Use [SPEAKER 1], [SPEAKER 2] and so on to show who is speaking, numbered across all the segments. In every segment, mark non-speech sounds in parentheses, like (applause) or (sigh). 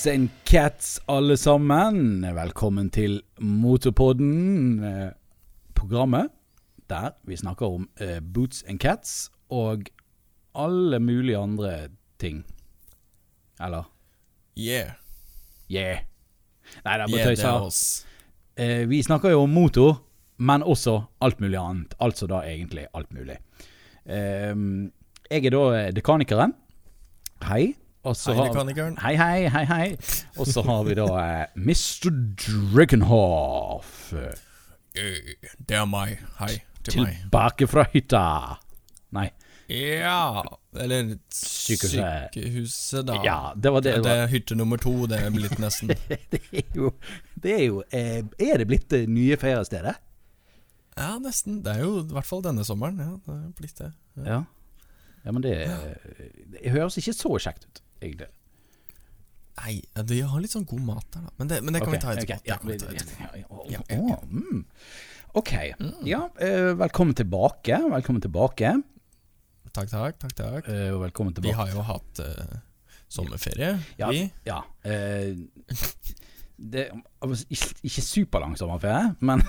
[SPEAKER 1] Boots and cats, alle sammen. Velkommen til Motorpodden, eh, programmet der vi snakker om eh, boots and cats og alle mulige andre ting. Eller
[SPEAKER 2] Yeah.
[SPEAKER 1] yeah. Nei, det er bare
[SPEAKER 2] tøys.
[SPEAKER 1] Eh, vi snakker jo om motor, men også alt mulig annet. Altså da egentlig alt mulig. Eh, jeg er da dekanikeren. Hei.
[SPEAKER 2] Hei, mekanikeren.
[SPEAKER 1] Hei, hei, hei, hei. Og så har vi da eh, Mr. Drakenhoff. eh,
[SPEAKER 2] Eh, Det er meg. Hei til meg.
[SPEAKER 1] Tilbake fra hytta. Nei.
[SPEAKER 2] Ja Eller
[SPEAKER 1] Sykehuset.
[SPEAKER 2] sykehuset, da.
[SPEAKER 1] Ja, det var det.
[SPEAKER 2] Det
[SPEAKER 1] det
[SPEAKER 2] er hytte nummer to, det er blitt nesten. (laughs)
[SPEAKER 1] Det er jo, det er, jo eh, er det blitt det nye feriestedet?
[SPEAKER 2] Ja, nesten. Det er jo i hvert fall denne sommeren. Ja, det er blitt det. Ja.
[SPEAKER 1] Ja. ja, men det, det høres ikke så kjekt ut, egentlig.
[SPEAKER 2] Nei, de har litt sånn god mat der, da. Men det, men det kan
[SPEAKER 1] okay,
[SPEAKER 2] vi ta etterpå. Okay,
[SPEAKER 1] ja,
[SPEAKER 2] ta etterpå.
[SPEAKER 1] ja, ja,
[SPEAKER 2] Ja,
[SPEAKER 1] mm. Ok. Ja, eh, velkommen tilbake. Velkommen tilbake.
[SPEAKER 2] Takk, takk. takk, takk
[SPEAKER 1] Uh, velkommen tilbake.
[SPEAKER 2] Vi har jo hatt uh, sommerferie,
[SPEAKER 1] Ja,
[SPEAKER 2] vi.
[SPEAKER 1] ja Uh, det, altså, ikke, superlang sommerferie, men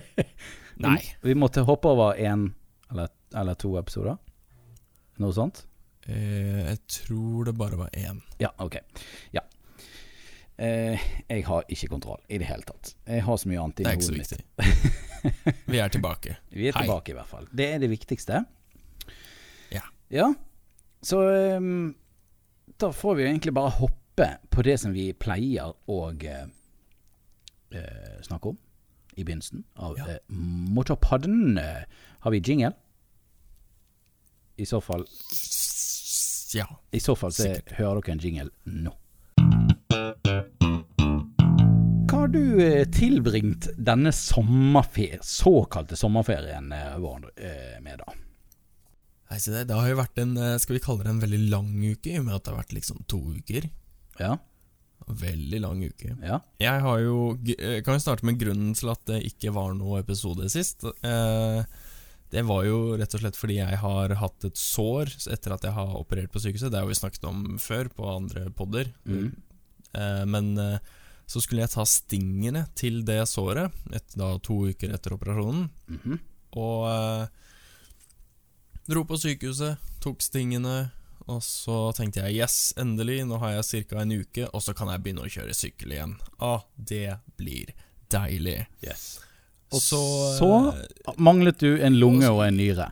[SPEAKER 1] (laughs)
[SPEAKER 2] Nei. (laughs)
[SPEAKER 1] vi måtte hoppe over én eller, eller to episoder. Noe sånt?
[SPEAKER 2] Eh, jeg tror det bare var én.
[SPEAKER 1] Ja, ok. Ja. Eh, jeg har ikke kontroll i det hele tatt. Jeg har så mye annet i hodet mitt.
[SPEAKER 2] Det er ikke så viktig. Vi er tilbake. (laughs)
[SPEAKER 1] Vi er
[SPEAKER 2] Hei.
[SPEAKER 1] tilbake, i hvert fall. Det er det viktigste.
[SPEAKER 2] Ja.
[SPEAKER 1] Ja. Så um, da får vi egentlig bare hoppe på det som vi pleier å eh, snakke om i begynnelsen av
[SPEAKER 2] Ja.
[SPEAKER 1] uh, Motorpadden. Uh, har vi jingle? I så fall,
[SPEAKER 2] Ja.
[SPEAKER 1] i så fall så
[SPEAKER 2] Sikkert.
[SPEAKER 1] hører dere en jingle nå. Hva har du eh, tilbringt denne sommerferie, såkalte sommerferien eh, vår eh, med, da?
[SPEAKER 2] Nei, det, det har jo vært en Skal vi kalle det en veldig lang uke, i og med at det har vært liksom to uker.
[SPEAKER 1] Ja?
[SPEAKER 2] Veldig lang uke.
[SPEAKER 1] Ja?
[SPEAKER 2] Jeg har jo Kan jo starte med grunnen til at det ikke var noe episode sist? Eh, det var jo rett og slett fordi jeg har hatt et sår etter at jeg har operert på sykehuset. Det har vi snakket om før på andre podder.
[SPEAKER 1] Mm.
[SPEAKER 2] Eh, men eh, så skulle jeg ta stingene til det såret, et, da to uker etter operasjonen.
[SPEAKER 1] Mhm.
[SPEAKER 2] Og eh, dro på sykehuset, tok stingene, og så tenkte jeg yes, endelig, nå har jeg ca. en uke, og så kan jeg begynne å kjøre sykkel igjen. Ah, det blir deilig.
[SPEAKER 1] Yes.
[SPEAKER 2] Og så,
[SPEAKER 1] Så
[SPEAKER 2] eh,
[SPEAKER 1] manglet du en lunge og en nyre.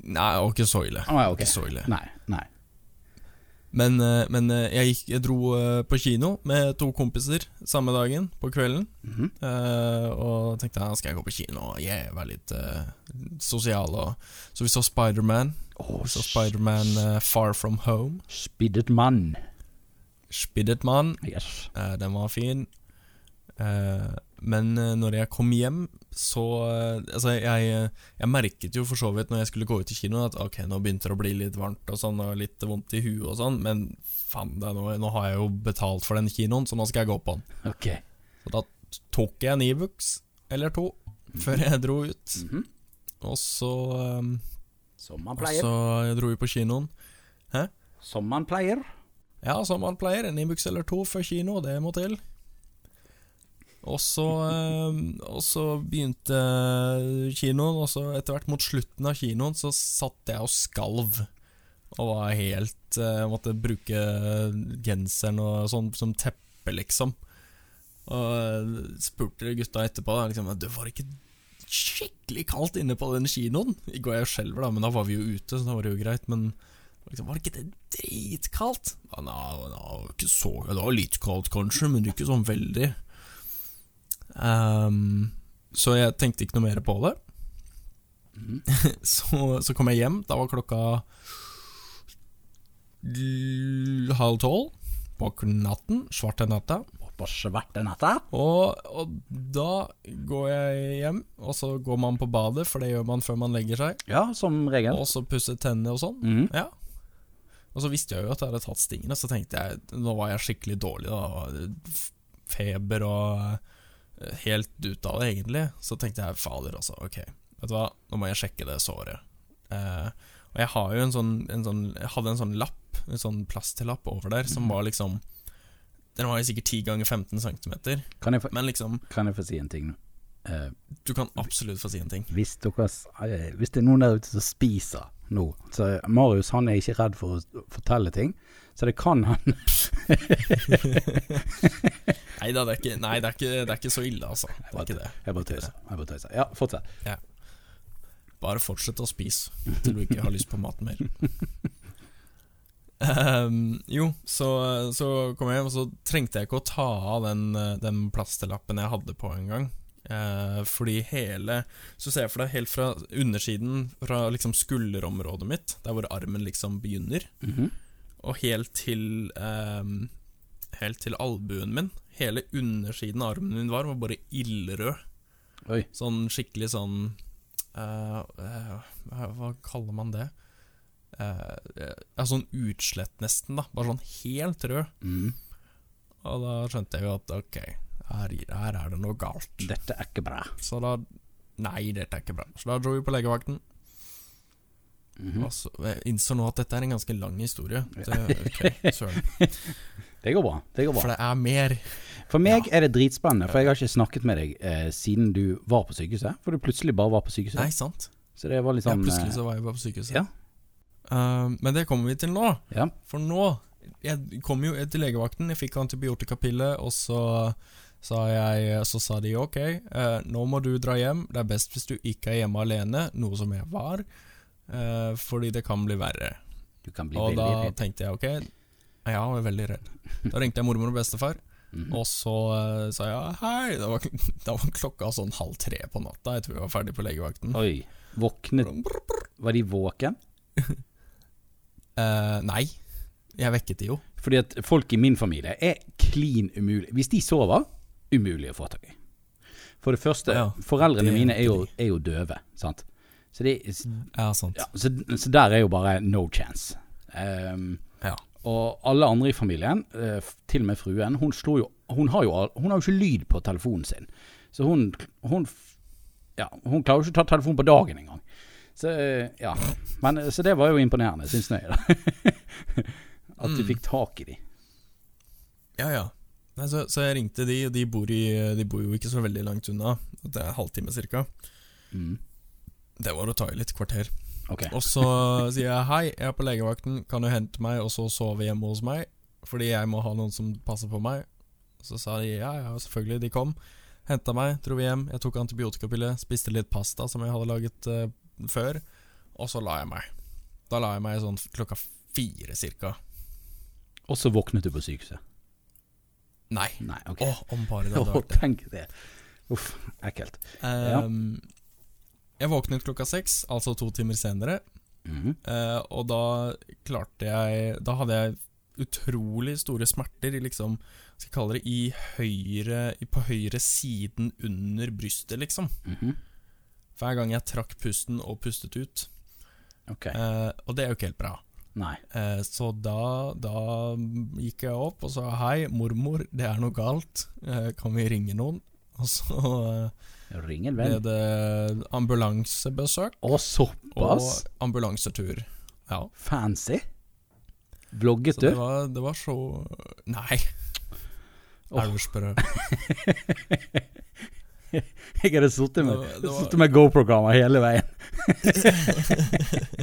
[SPEAKER 2] Nei, og ikke så ille.
[SPEAKER 1] Ah, okay.
[SPEAKER 2] Ikke så ille.
[SPEAKER 1] Nei, nei.
[SPEAKER 2] Men, eh, men eh, jeg, gikk, jeg dro på kino med to kompiser samme dagen, på kvelden.
[SPEAKER 1] Mhm.
[SPEAKER 2] Eh, og tenkte ja, skal jeg gå på kino og yeah, være litt uh, sosial. Og, så vi så Spiderman. Oh, så Spiderman uh, Far From Home.
[SPEAKER 1] Spiddet mann. Yes.
[SPEAKER 2] Uh, den var fin. Eh, men eh, når jeg kom hjem, så eh, Altså, jeg, jeg merket jo for så vidt når jeg skulle gå ut i kinoen, at ok, nå begynte det å bli litt varmt og sånn, og litt vondt i huet og sånn, men faen, det nå, nå har jeg jo betalt for den kinoen, så nå skal jeg gå på den.
[SPEAKER 1] Okay.
[SPEAKER 2] Så da tok jeg en Ibux, eller to, før jeg dro ut.
[SPEAKER 1] Mhm.
[SPEAKER 2] Og så um,
[SPEAKER 1] Som man
[SPEAKER 2] Og
[SPEAKER 1] pleier.
[SPEAKER 2] så dro vi på kinoen.
[SPEAKER 1] Som man pleier.
[SPEAKER 2] Ja, som man pleier. En Ibux eller to før kino, det må til. Og så, eh, og så begynte kinoen, og så etter hvert mot slutten av kinoen så satt jeg og skalv. Og var helt eh, Måtte bruke genseren og sånn som teppe, liksom. Og eh, spurte gutta etterpå da, liksom, Det var ikke skikkelig kaldt inne på den kinoen. I går jeg skjelver, da, men da var vi jo ute, så da var det jo greit. Men liksom, var det ikke det dritkaldt? Ja, nei, nei, ikke så Det var litt kaldt, kanskje, men ikke sånn veldig. Ehm, så jeg tenkte ikke noe mer på det.
[SPEAKER 1] Mm. (laughs)
[SPEAKER 2] så, så kom jeg hjem. Da var klokka halv tolv på natten. Svarte natta.
[SPEAKER 1] På svarte natta.
[SPEAKER 2] Og, og da går jeg hjem, og så går man på badet, for det gjør man før man legger seg.
[SPEAKER 1] Ja, som regel.
[SPEAKER 2] Og så pusser tennene og sånn.
[SPEAKER 1] Mm.
[SPEAKER 2] Ja. Og så visste jeg jo at jeg hadde tatt stingene, så tenkte jeg Nå var jeg skikkelig dårlig, da. Feber og helt ute av det, egentlig. Så tenkte jeg fader, altså. Ok, vet du hva, nå må jeg sjekke det såret. Eh, og jeg har jo en sånn, en sånn Jeg hadde en sånn lapp, en sånn plastlapp over der, som var liksom Den var jo sikkert 10 ganger 15 cm, men liksom
[SPEAKER 1] kan jeg få si en ting nå? Eh,
[SPEAKER 2] Du kan absolutt få si en ting.
[SPEAKER 1] hvis, dere, eh, hvis det er noen der ute som spiser nå Så Marius han er ikke redd for å fortelle ting, så det kan han (laughs)
[SPEAKER 2] Nei da, det er ikke, nei, det er ikke, det er ikke så ille, altså. Det er ikke det.
[SPEAKER 1] Jeg bare tøyser. Jeg bare tøyser. Ja, fortsett.
[SPEAKER 2] Bare fortsett å spise til du ikke har lyst på maten mer. Um, jo, så, så kom jeg hjem, og så trengte jeg ikke å ta av den, eh, den plasterlappen jeg hadde på engang. Uh, fordi hele Så ser jeg for deg helt fra undersiden, fra liksom skulderområdet mitt, der hvor armen liksom begynner,
[SPEAKER 1] Mhm.
[SPEAKER 2] og helt til eh, Helt til albuen min. Hele undersiden av armen min var, var bare ildrød.
[SPEAKER 1] Oi.
[SPEAKER 2] Sånn skikkelig sånn eh, eh, hva- kaller man det? Eh, eh, sånn utslett, nesten. da Bare sånn helt rød.
[SPEAKER 1] Mm.
[SPEAKER 2] Og da skjønte jeg jo at ok, her, her er det noe galt.
[SPEAKER 1] Dette er ikke bra.
[SPEAKER 2] Så da Nei, dette er ikke bra. Så da dro vi på legevakten.
[SPEAKER 1] Mm
[SPEAKER 2] -hmm. altså, jeg innså nå at dette er en ganske lang historie. Det, okay, søren. (laughs)
[SPEAKER 1] Det går bra. Det går bra.
[SPEAKER 2] For det er mer.
[SPEAKER 1] For meg er det dritspennende, for jeg har ikke snakket med deg eh, siden du var på sykehuset. For du plutselig bare var på sykehuset.
[SPEAKER 2] Nei, sant?
[SPEAKER 1] Så det var litt sånn Ja,
[SPEAKER 2] plutselig
[SPEAKER 1] eh,
[SPEAKER 2] så var jeg bare på sykehuset.
[SPEAKER 1] Ja.
[SPEAKER 2] Uh, men det kommer vi til nå.
[SPEAKER 1] Ja.
[SPEAKER 2] For nå Jeg kom jo til legevakten, jeg fikk antibiotikapille, og så sa jeg Så sa de ok, eh, nå må du dra hjem. Det er best hvis du ikke er hjemme alene, noe som jeg var. eh, fordi det kan bli verre.
[SPEAKER 1] Du kan bli
[SPEAKER 2] Og da
[SPEAKER 1] redd.
[SPEAKER 2] tenkte jeg ok, ja, jeg var veldig redd. Da ringte jeg mormor og bestefar,
[SPEAKER 1] Mhm.
[SPEAKER 2] og så eh, sa jeg hei. Da var, (laughs) da var klokka sånn halv tre på natta. Jeg tror jeg var ferdig på legevakten.
[SPEAKER 1] Oi. Våknet Var de våken? (laughs)
[SPEAKER 2] Eh, nei, jeg vekket de jo.
[SPEAKER 1] Fordi at folk i min familie er klin umulig. Hvis de sover, umulig å få tak i. For det første,
[SPEAKER 2] Ja,
[SPEAKER 1] foreldrene
[SPEAKER 2] det
[SPEAKER 1] mine er jo, er jo døve, sant. Så, de,
[SPEAKER 2] Ja,
[SPEAKER 1] så, så der er jo bare no chance. Um,
[SPEAKER 2] Ja.
[SPEAKER 1] og alle andre i familien, eh, til og med fruen, hun, jo, hun, har jo, hun har jo ikke lyd på telefonen sin. Så hun, hun, ja, hun klarer jo ikke å ta telefonen på dagen engang. Så, eh, ja. Men, eh, så det var jo imponerende, syns jeg. (laughs) At du
[SPEAKER 2] Mm.
[SPEAKER 1] fikk tak i de.
[SPEAKER 2] Ja, ja. Nei, så, så jeg ringte de, og de bor, i, de bor jo ikke så veldig langt unna. Det er en halvtime cirka.
[SPEAKER 1] Mm.
[SPEAKER 2] Det var å ta i litt kvarter.
[SPEAKER 1] Okay.
[SPEAKER 2] Og så sier jeg hei, jeg er på legevakten, kan du hente meg og så sove hjemme hos meg? Fordi jeg må ha noen som passer på meg. Så sa de ja, ja, selvfølgelig. De kom. Henta meg, dro vi hjem. Jeg tok antibiotikapille, spiste litt pasta som jeg hadde laget uh, før. Og så la jeg meg. Da la jeg meg sånn klokka fire cirka.
[SPEAKER 1] Og så våknet du på sykehuset.
[SPEAKER 2] Nei.
[SPEAKER 1] Nei, okay.
[SPEAKER 2] Åh, om bare det (laughs) hadde vært det.
[SPEAKER 1] tenk det. Uff, ekkelt. Ja.
[SPEAKER 2] Ehm, Jeg våknet klokka seks, altså to timer senere.
[SPEAKER 1] Mm
[SPEAKER 2] -hmm. uh, og da klarte jeg Da hadde jeg utrolig store smerter i liksom Skal jeg kalle det i høyre På høyre siden under brystet, liksom.
[SPEAKER 1] Mhm.
[SPEAKER 2] Hver gang jeg trakk pusten og pustet ut.
[SPEAKER 1] Okay.
[SPEAKER 2] Uh, og det er jo ikke helt bra. Eh, så da, da gikk jeg opp og sa hei, mormor, det er noe galt. Eh, kan vi ringe noen? Og så eh,
[SPEAKER 1] Ring en
[SPEAKER 2] ble det ambulansebesøk
[SPEAKER 1] Å,
[SPEAKER 2] og
[SPEAKER 1] såpass?
[SPEAKER 2] ambulansetur. Ja.
[SPEAKER 1] Fancy? Vlogget
[SPEAKER 2] Så det
[SPEAKER 1] du?
[SPEAKER 2] var, det var så Nei.
[SPEAKER 1] Oh.
[SPEAKER 2] Er du sprø? (laughs)
[SPEAKER 1] Jeg hadde sittet med,
[SPEAKER 2] var-
[SPEAKER 1] med GoPro-kamera hele veien.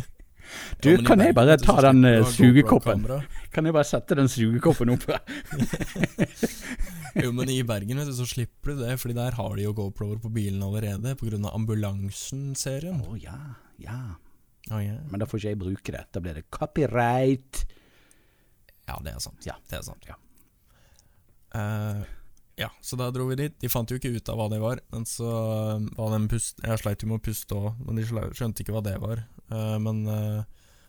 [SPEAKER 1] (laughs) Du,
[SPEAKER 2] Ja,
[SPEAKER 1] kan jeg bare ta den eh, sugekoppen? Kan jeg bare sette den sugekoppen opp? (laughs)
[SPEAKER 2] Jo, men i Bergen vet du, så slipper du det, Fordi der har de jo GoPro-er på bilen allerede, pga. Ambulansen-serien.
[SPEAKER 1] Å ja, ja.
[SPEAKER 2] Oh, ja.
[SPEAKER 1] Men da får ikke jeg bruke det. Da blir det copyright.
[SPEAKER 2] ja, det er sant.
[SPEAKER 1] Ja.
[SPEAKER 2] Det er sant.
[SPEAKER 1] Ja.
[SPEAKER 2] Uh, ja, så da dro vi dit. De fant jo ikke ut av hva det var. Men så eh, var det en pust Jeg sleit jo med å puste òg, men de skjønte ikke hva det var. Eh, men eh,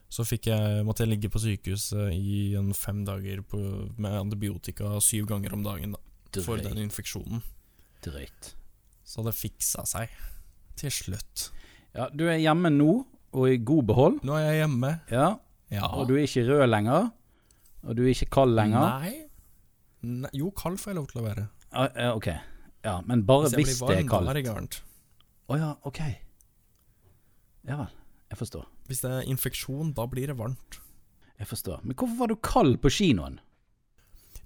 [SPEAKER 2] så jeg, måtte jeg ligge på sykehuset i en fem dager på, med antibiotika syv ganger om dagen da, for den infeksjonen.
[SPEAKER 1] Drøyt.
[SPEAKER 2] Så det fiksa seg til slutt.
[SPEAKER 1] Ja, du er hjemme nå, og i god behold.
[SPEAKER 2] Nå er jeg hjemme.
[SPEAKER 1] Ja,
[SPEAKER 2] Ja.
[SPEAKER 1] og du er ikke rød lenger. Og du er ikke kald lenger.
[SPEAKER 2] Nei. Nei. Jo, kald får jeg lov til å være.
[SPEAKER 1] Ah, ja, ok. Ja, men bare
[SPEAKER 2] Hvis
[SPEAKER 1] hvis
[SPEAKER 2] blir
[SPEAKER 1] det er
[SPEAKER 2] varm, da er det gærent.
[SPEAKER 1] Å ja, ok. Ja vel. Jeg forstår.
[SPEAKER 2] Hvis det er infeksjon, da blir det varmt.
[SPEAKER 1] Jeg forstår. Men hvorfor var du kald på kinoen?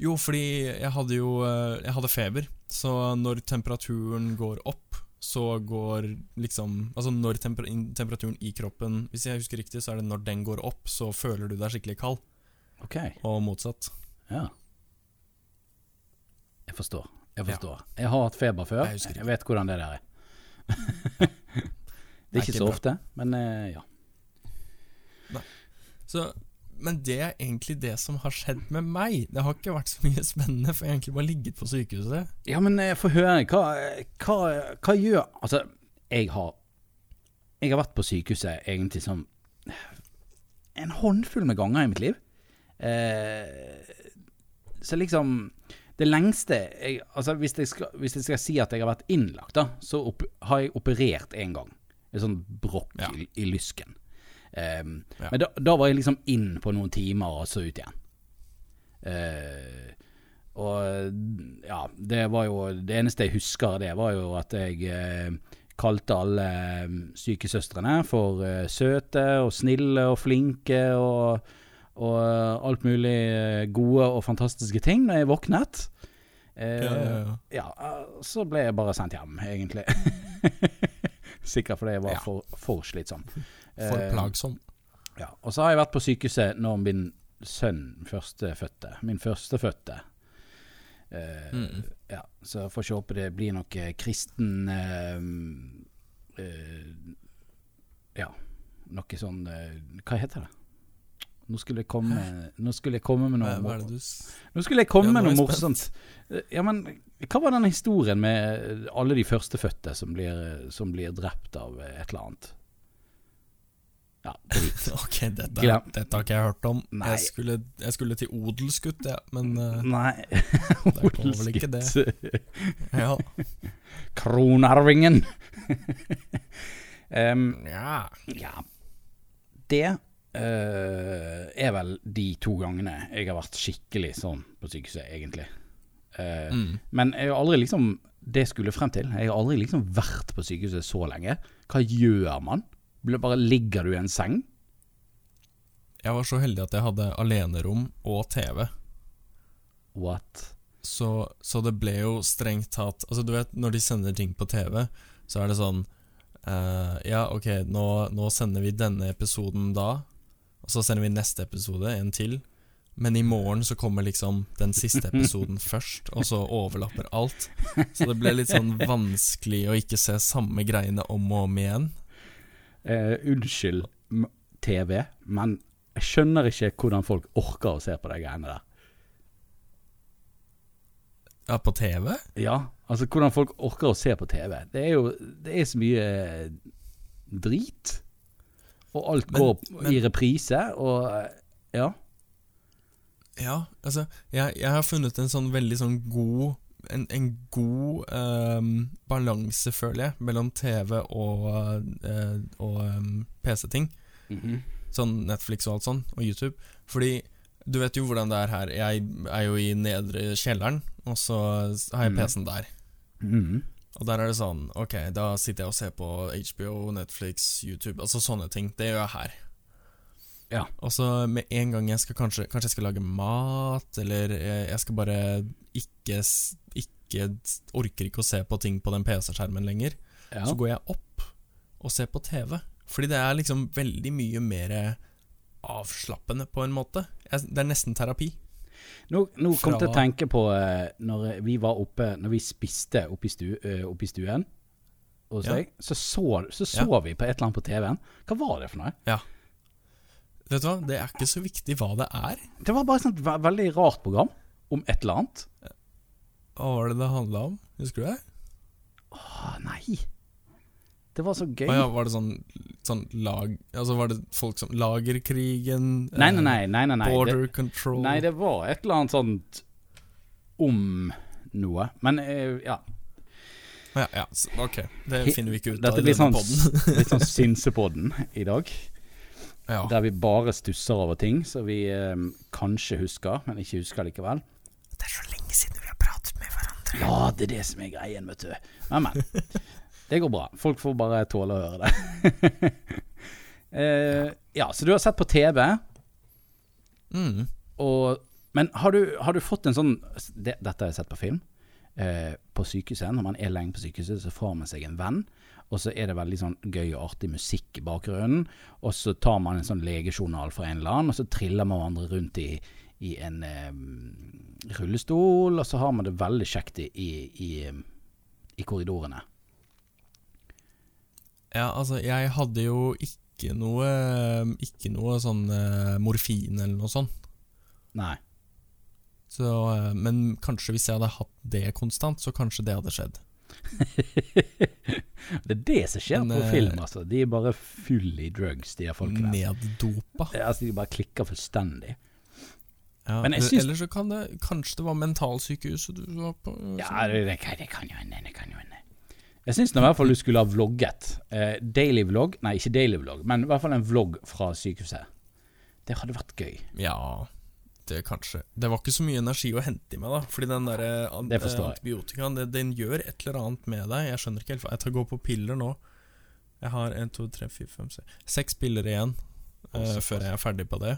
[SPEAKER 2] Jo, fordi jeg hadde jo eh, Jeg hadde feber, så når temperaturen går opp, så går liksom Altså når temper temperaturen i kroppen Hvis jeg husker riktig, så er det når den går opp, så føler du deg skikkelig kald,
[SPEAKER 1] Ok,
[SPEAKER 2] og motsatt.
[SPEAKER 1] ja. Jeg forstår. Jeg forstår. Jeg har hatt feber før.
[SPEAKER 2] Jeg.
[SPEAKER 1] Jeg vet hvordan det der er. (laughs) det er ikke så ofte, men eh, ja.
[SPEAKER 2] Så, men det er egentlig det som har skjedd med meg. Det har ikke vært så mye spennende, for jeg har egentlig bare ligget på sykehuset.
[SPEAKER 1] Ja, men eh, få høre. Hva, hva, hva gjør Altså, jeg har Jeg har vært på sykehuset egentlig som en håndfull med ganger i mitt liv. Eh, så liksom Det lengste jeg, Altså, hvis jeg, skal, hvis jeg skal si at jeg har vært innlagt, da, så opp, har jeg operert én gang. En sånn brokk
[SPEAKER 2] Ja.
[SPEAKER 1] i, i lysken. Um,
[SPEAKER 2] Ja.
[SPEAKER 1] Men da, da var jeg liksom inn på noen timer, og så ut igjen. Uh, og ja, det var jo Det eneste jeg husker det, var jo at jeg eh, kalte alle eh, sykesøstrene for eh, søte og snille og flinke og, og alt mulig eh, gode og fantastiske ting når jeg våknet. Eh,
[SPEAKER 2] Ja, ja, ja.
[SPEAKER 1] ja, så ble jeg bare sendt hjem, egentlig. (laughs) Sikkert fordi jeg var
[SPEAKER 2] Ja.
[SPEAKER 1] for, for slitsom. (laughs)
[SPEAKER 2] For
[SPEAKER 1] Eh,
[SPEAKER 2] plagsom.
[SPEAKER 1] ja, og så har jeg vært på sykehuset når min sønn førstefødte, min førstefødte eh,
[SPEAKER 2] Mm.
[SPEAKER 1] Ja, så jeg får ikke håpe det blir noe kristen eh, eh, Ja, noe sånn eh, Hva heter det? Nå skulle jeg komme, nå skulle jeg komme med noe
[SPEAKER 2] s-
[SPEAKER 1] Nå skulle jeg komme med noe morsomt. Eh, Ja, men hva var den historien med alle de førstefødte som blir, som blir drept av et eller annet? Ja, drit. (laughs)
[SPEAKER 2] Ok, dette, dette har ikke jeg hørt om. Jeg skulle, jeg skulle til odelsgutt, ja, men eh,
[SPEAKER 1] Nei. (laughs) (laughs)
[SPEAKER 2] odelsgutt. Ja.
[SPEAKER 1] Kronarvingen. um,
[SPEAKER 2] ja.
[SPEAKER 1] ja. Det eh, er vel de to gangene jeg har vært skikkelig sånn på sykehuset, egentlig. Uh,
[SPEAKER 2] Mm.
[SPEAKER 1] Men jeg har aldri liksom Det skulle frem til. Jeg har aldri liksom vært på sykehuset så lenge. Hva gjør man? Bare ligger du i en seng?
[SPEAKER 2] Jeg var så heldig at jeg hadde alenerom og TV.
[SPEAKER 1] What?
[SPEAKER 2] Så, så det ble jo strengt tatt Altså du vet, når de sender ting på TV, så er det sånn Uh, Ja, ok, nå, nå sender vi denne episoden da, og så sender vi neste episode, en til. Men i morgen så kommer liksom den siste episoden (laughs) først, og så overlapper alt. Så det ble litt sånn vanskelig å ikke se samme greiene om og om igjen.
[SPEAKER 1] Eh, unnskyld TV, men jeg skjønner ikke hvordan folk orker å se på de greiene der.
[SPEAKER 2] Ja, på TV?
[SPEAKER 1] Ja, altså hvordan folk orker å se på TV. Det er jo det er så mye drit. Og alt
[SPEAKER 2] Men-
[SPEAKER 1] går
[SPEAKER 2] men-
[SPEAKER 1] i reprise, og eh, ja.
[SPEAKER 2] Ja, altså Jeg, jeg har funnet en sånn veldig sånn god En, en god um, balanse, føler jeg, mellom TV og, uh, og um, PC-ting. Sånn Netflix og alt sånn, og YouTube. Fordi du vet jo hvordan det er her. Jeg er jo i nedre kjelleren, og så har jeg
[SPEAKER 1] Mhm.
[SPEAKER 2] PC-en der.
[SPEAKER 1] Mhm.
[SPEAKER 2] Og der er det sånn Ok, da sitter jeg og ser på HBO, Netflix, YouTube, altså sånne ting. Det gjør jeg her.
[SPEAKER 1] Ja.
[SPEAKER 2] Og så med en gang jeg skal kanskje Kanskje jeg skal lage mat, eller jeg, skal bare ikke Ikke Orker ikke å se på ting på den PC-skjermen lenger.
[SPEAKER 1] ja.
[SPEAKER 2] Så går jeg opp og ser på TV. Fordi det er liksom veldig mye mer avslappende, på en måte. Jeg, det er nesten terapi.
[SPEAKER 1] Nå, nå kom jeg til å tenke på uh, når vi var oppe Når vi spiste oppe i, stu, uh, oppe i stuen hos
[SPEAKER 2] Ja.
[SPEAKER 1] deg, så så, så, så vi på et eller annet på TV-en. Hva var det for noe?
[SPEAKER 2] Vet du hva, det er ikke så viktig hva det er.
[SPEAKER 1] Det var bare et ve veldig rart program om et eller annet.
[SPEAKER 2] Hva var det det handla om? Husker du det?
[SPEAKER 1] Å nei. Det var så gøy.
[SPEAKER 2] Ja, var det sånn, sånn lag Altså var det folk som Lagerkrigen?
[SPEAKER 1] Nei,
[SPEAKER 2] eh,
[SPEAKER 1] nei, nei. nei, nei, nei.
[SPEAKER 2] Border
[SPEAKER 1] Det,
[SPEAKER 2] control
[SPEAKER 1] nei, det var et eller annet sånt om noe. Men eh, ja.
[SPEAKER 2] Ja, ja, ok. Det finner vi ikke ut av i
[SPEAKER 1] blir
[SPEAKER 2] denne
[SPEAKER 1] sånn,
[SPEAKER 2] podden. (laughs)
[SPEAKER 1] litt sånn synsepodden i dag.
[SPEAKER 2] Ja.
[SPEAKER 1] Der vi bare stusser over ting som vi eh, kanskje husker, men ikke husker likevel.
[SPEAKER 2] Det er så lenge siden vi har pratet med hverandre.
[SPEAKER 1] Ja, det er det som er greien, vet du. Men, men. Det går bra. Folk får bare tåle å høre det. (laughs) eh, ja, så du har sett på TV,
[SPEAKER 2] Mm.
[SPEAKER 1] og Men har du, har du fått en sånn det, Dette har jeg sett på film. Eh, på sykehuset, når man er lenge på sykehuset, så får man seg en venn. Og så er det veldig sånn gøy og artig musikk i bakgrunnen. Og så tar man en sånn legejournal fra en eller annen, og så triller man hverandre rundt i, i en eh, rullestol. Og så har man det veldig kjekt i, i, i, korridorene.
[SPEAKER 2] Ja, altså, jeg hadde jo ikke noe Ikke noe sånn eh, morfin eller noe sånt.
[SPEAKER 1] Nei.
[SPEAKER 2] Så, eh, men kanskje hvis jeg hadde hatt det konstant, så kanskje det hadde skjedd. (laughs)
[SPEAKER 1] Det er det som skjer
[SPEAKER 2] Men,
[SPEAKER 1] på
[SPEAKER 2] eh,
[SPEAKER 1] film, altså. De er bare full i drugs, de her folkene.
[SPEAKER 2] Neddopa.
[SPEAKER 1] Ja, Altså, de bare klikker fullstendig.
[SPEAKER 2] Ja,
[SPEAKER 1] Men jeg
[SPEAKER 2] eller-
[SPEAKER 1] syns-
[SPEAKER 2] Eller så kan det Kanskje det var mentalsykehuset du var på?
[SPEAKER 1] Ja, det, det kan jo hende. Det kan jo hende. Jeg syns i hvert fall du skulle ha vlogget. Eh, daily vlog, nei ikke daily vlog, men i hvert fall en vlogg fra sykehuset. Det hadde vært gøy.
[SPEAKER 2] Ja, det kanskje. Det var ikke så mye energi å hente i meg, da. Fordi den der eh, an antibiotikaen, det, den gjør et eller annet med deg. Jeg skjønner ikke helt Jeg tar gå på piller nå. Jeg har en, to, tre, fire, fem, seks Seks piller igjen eh, før jeg er ferdig på det.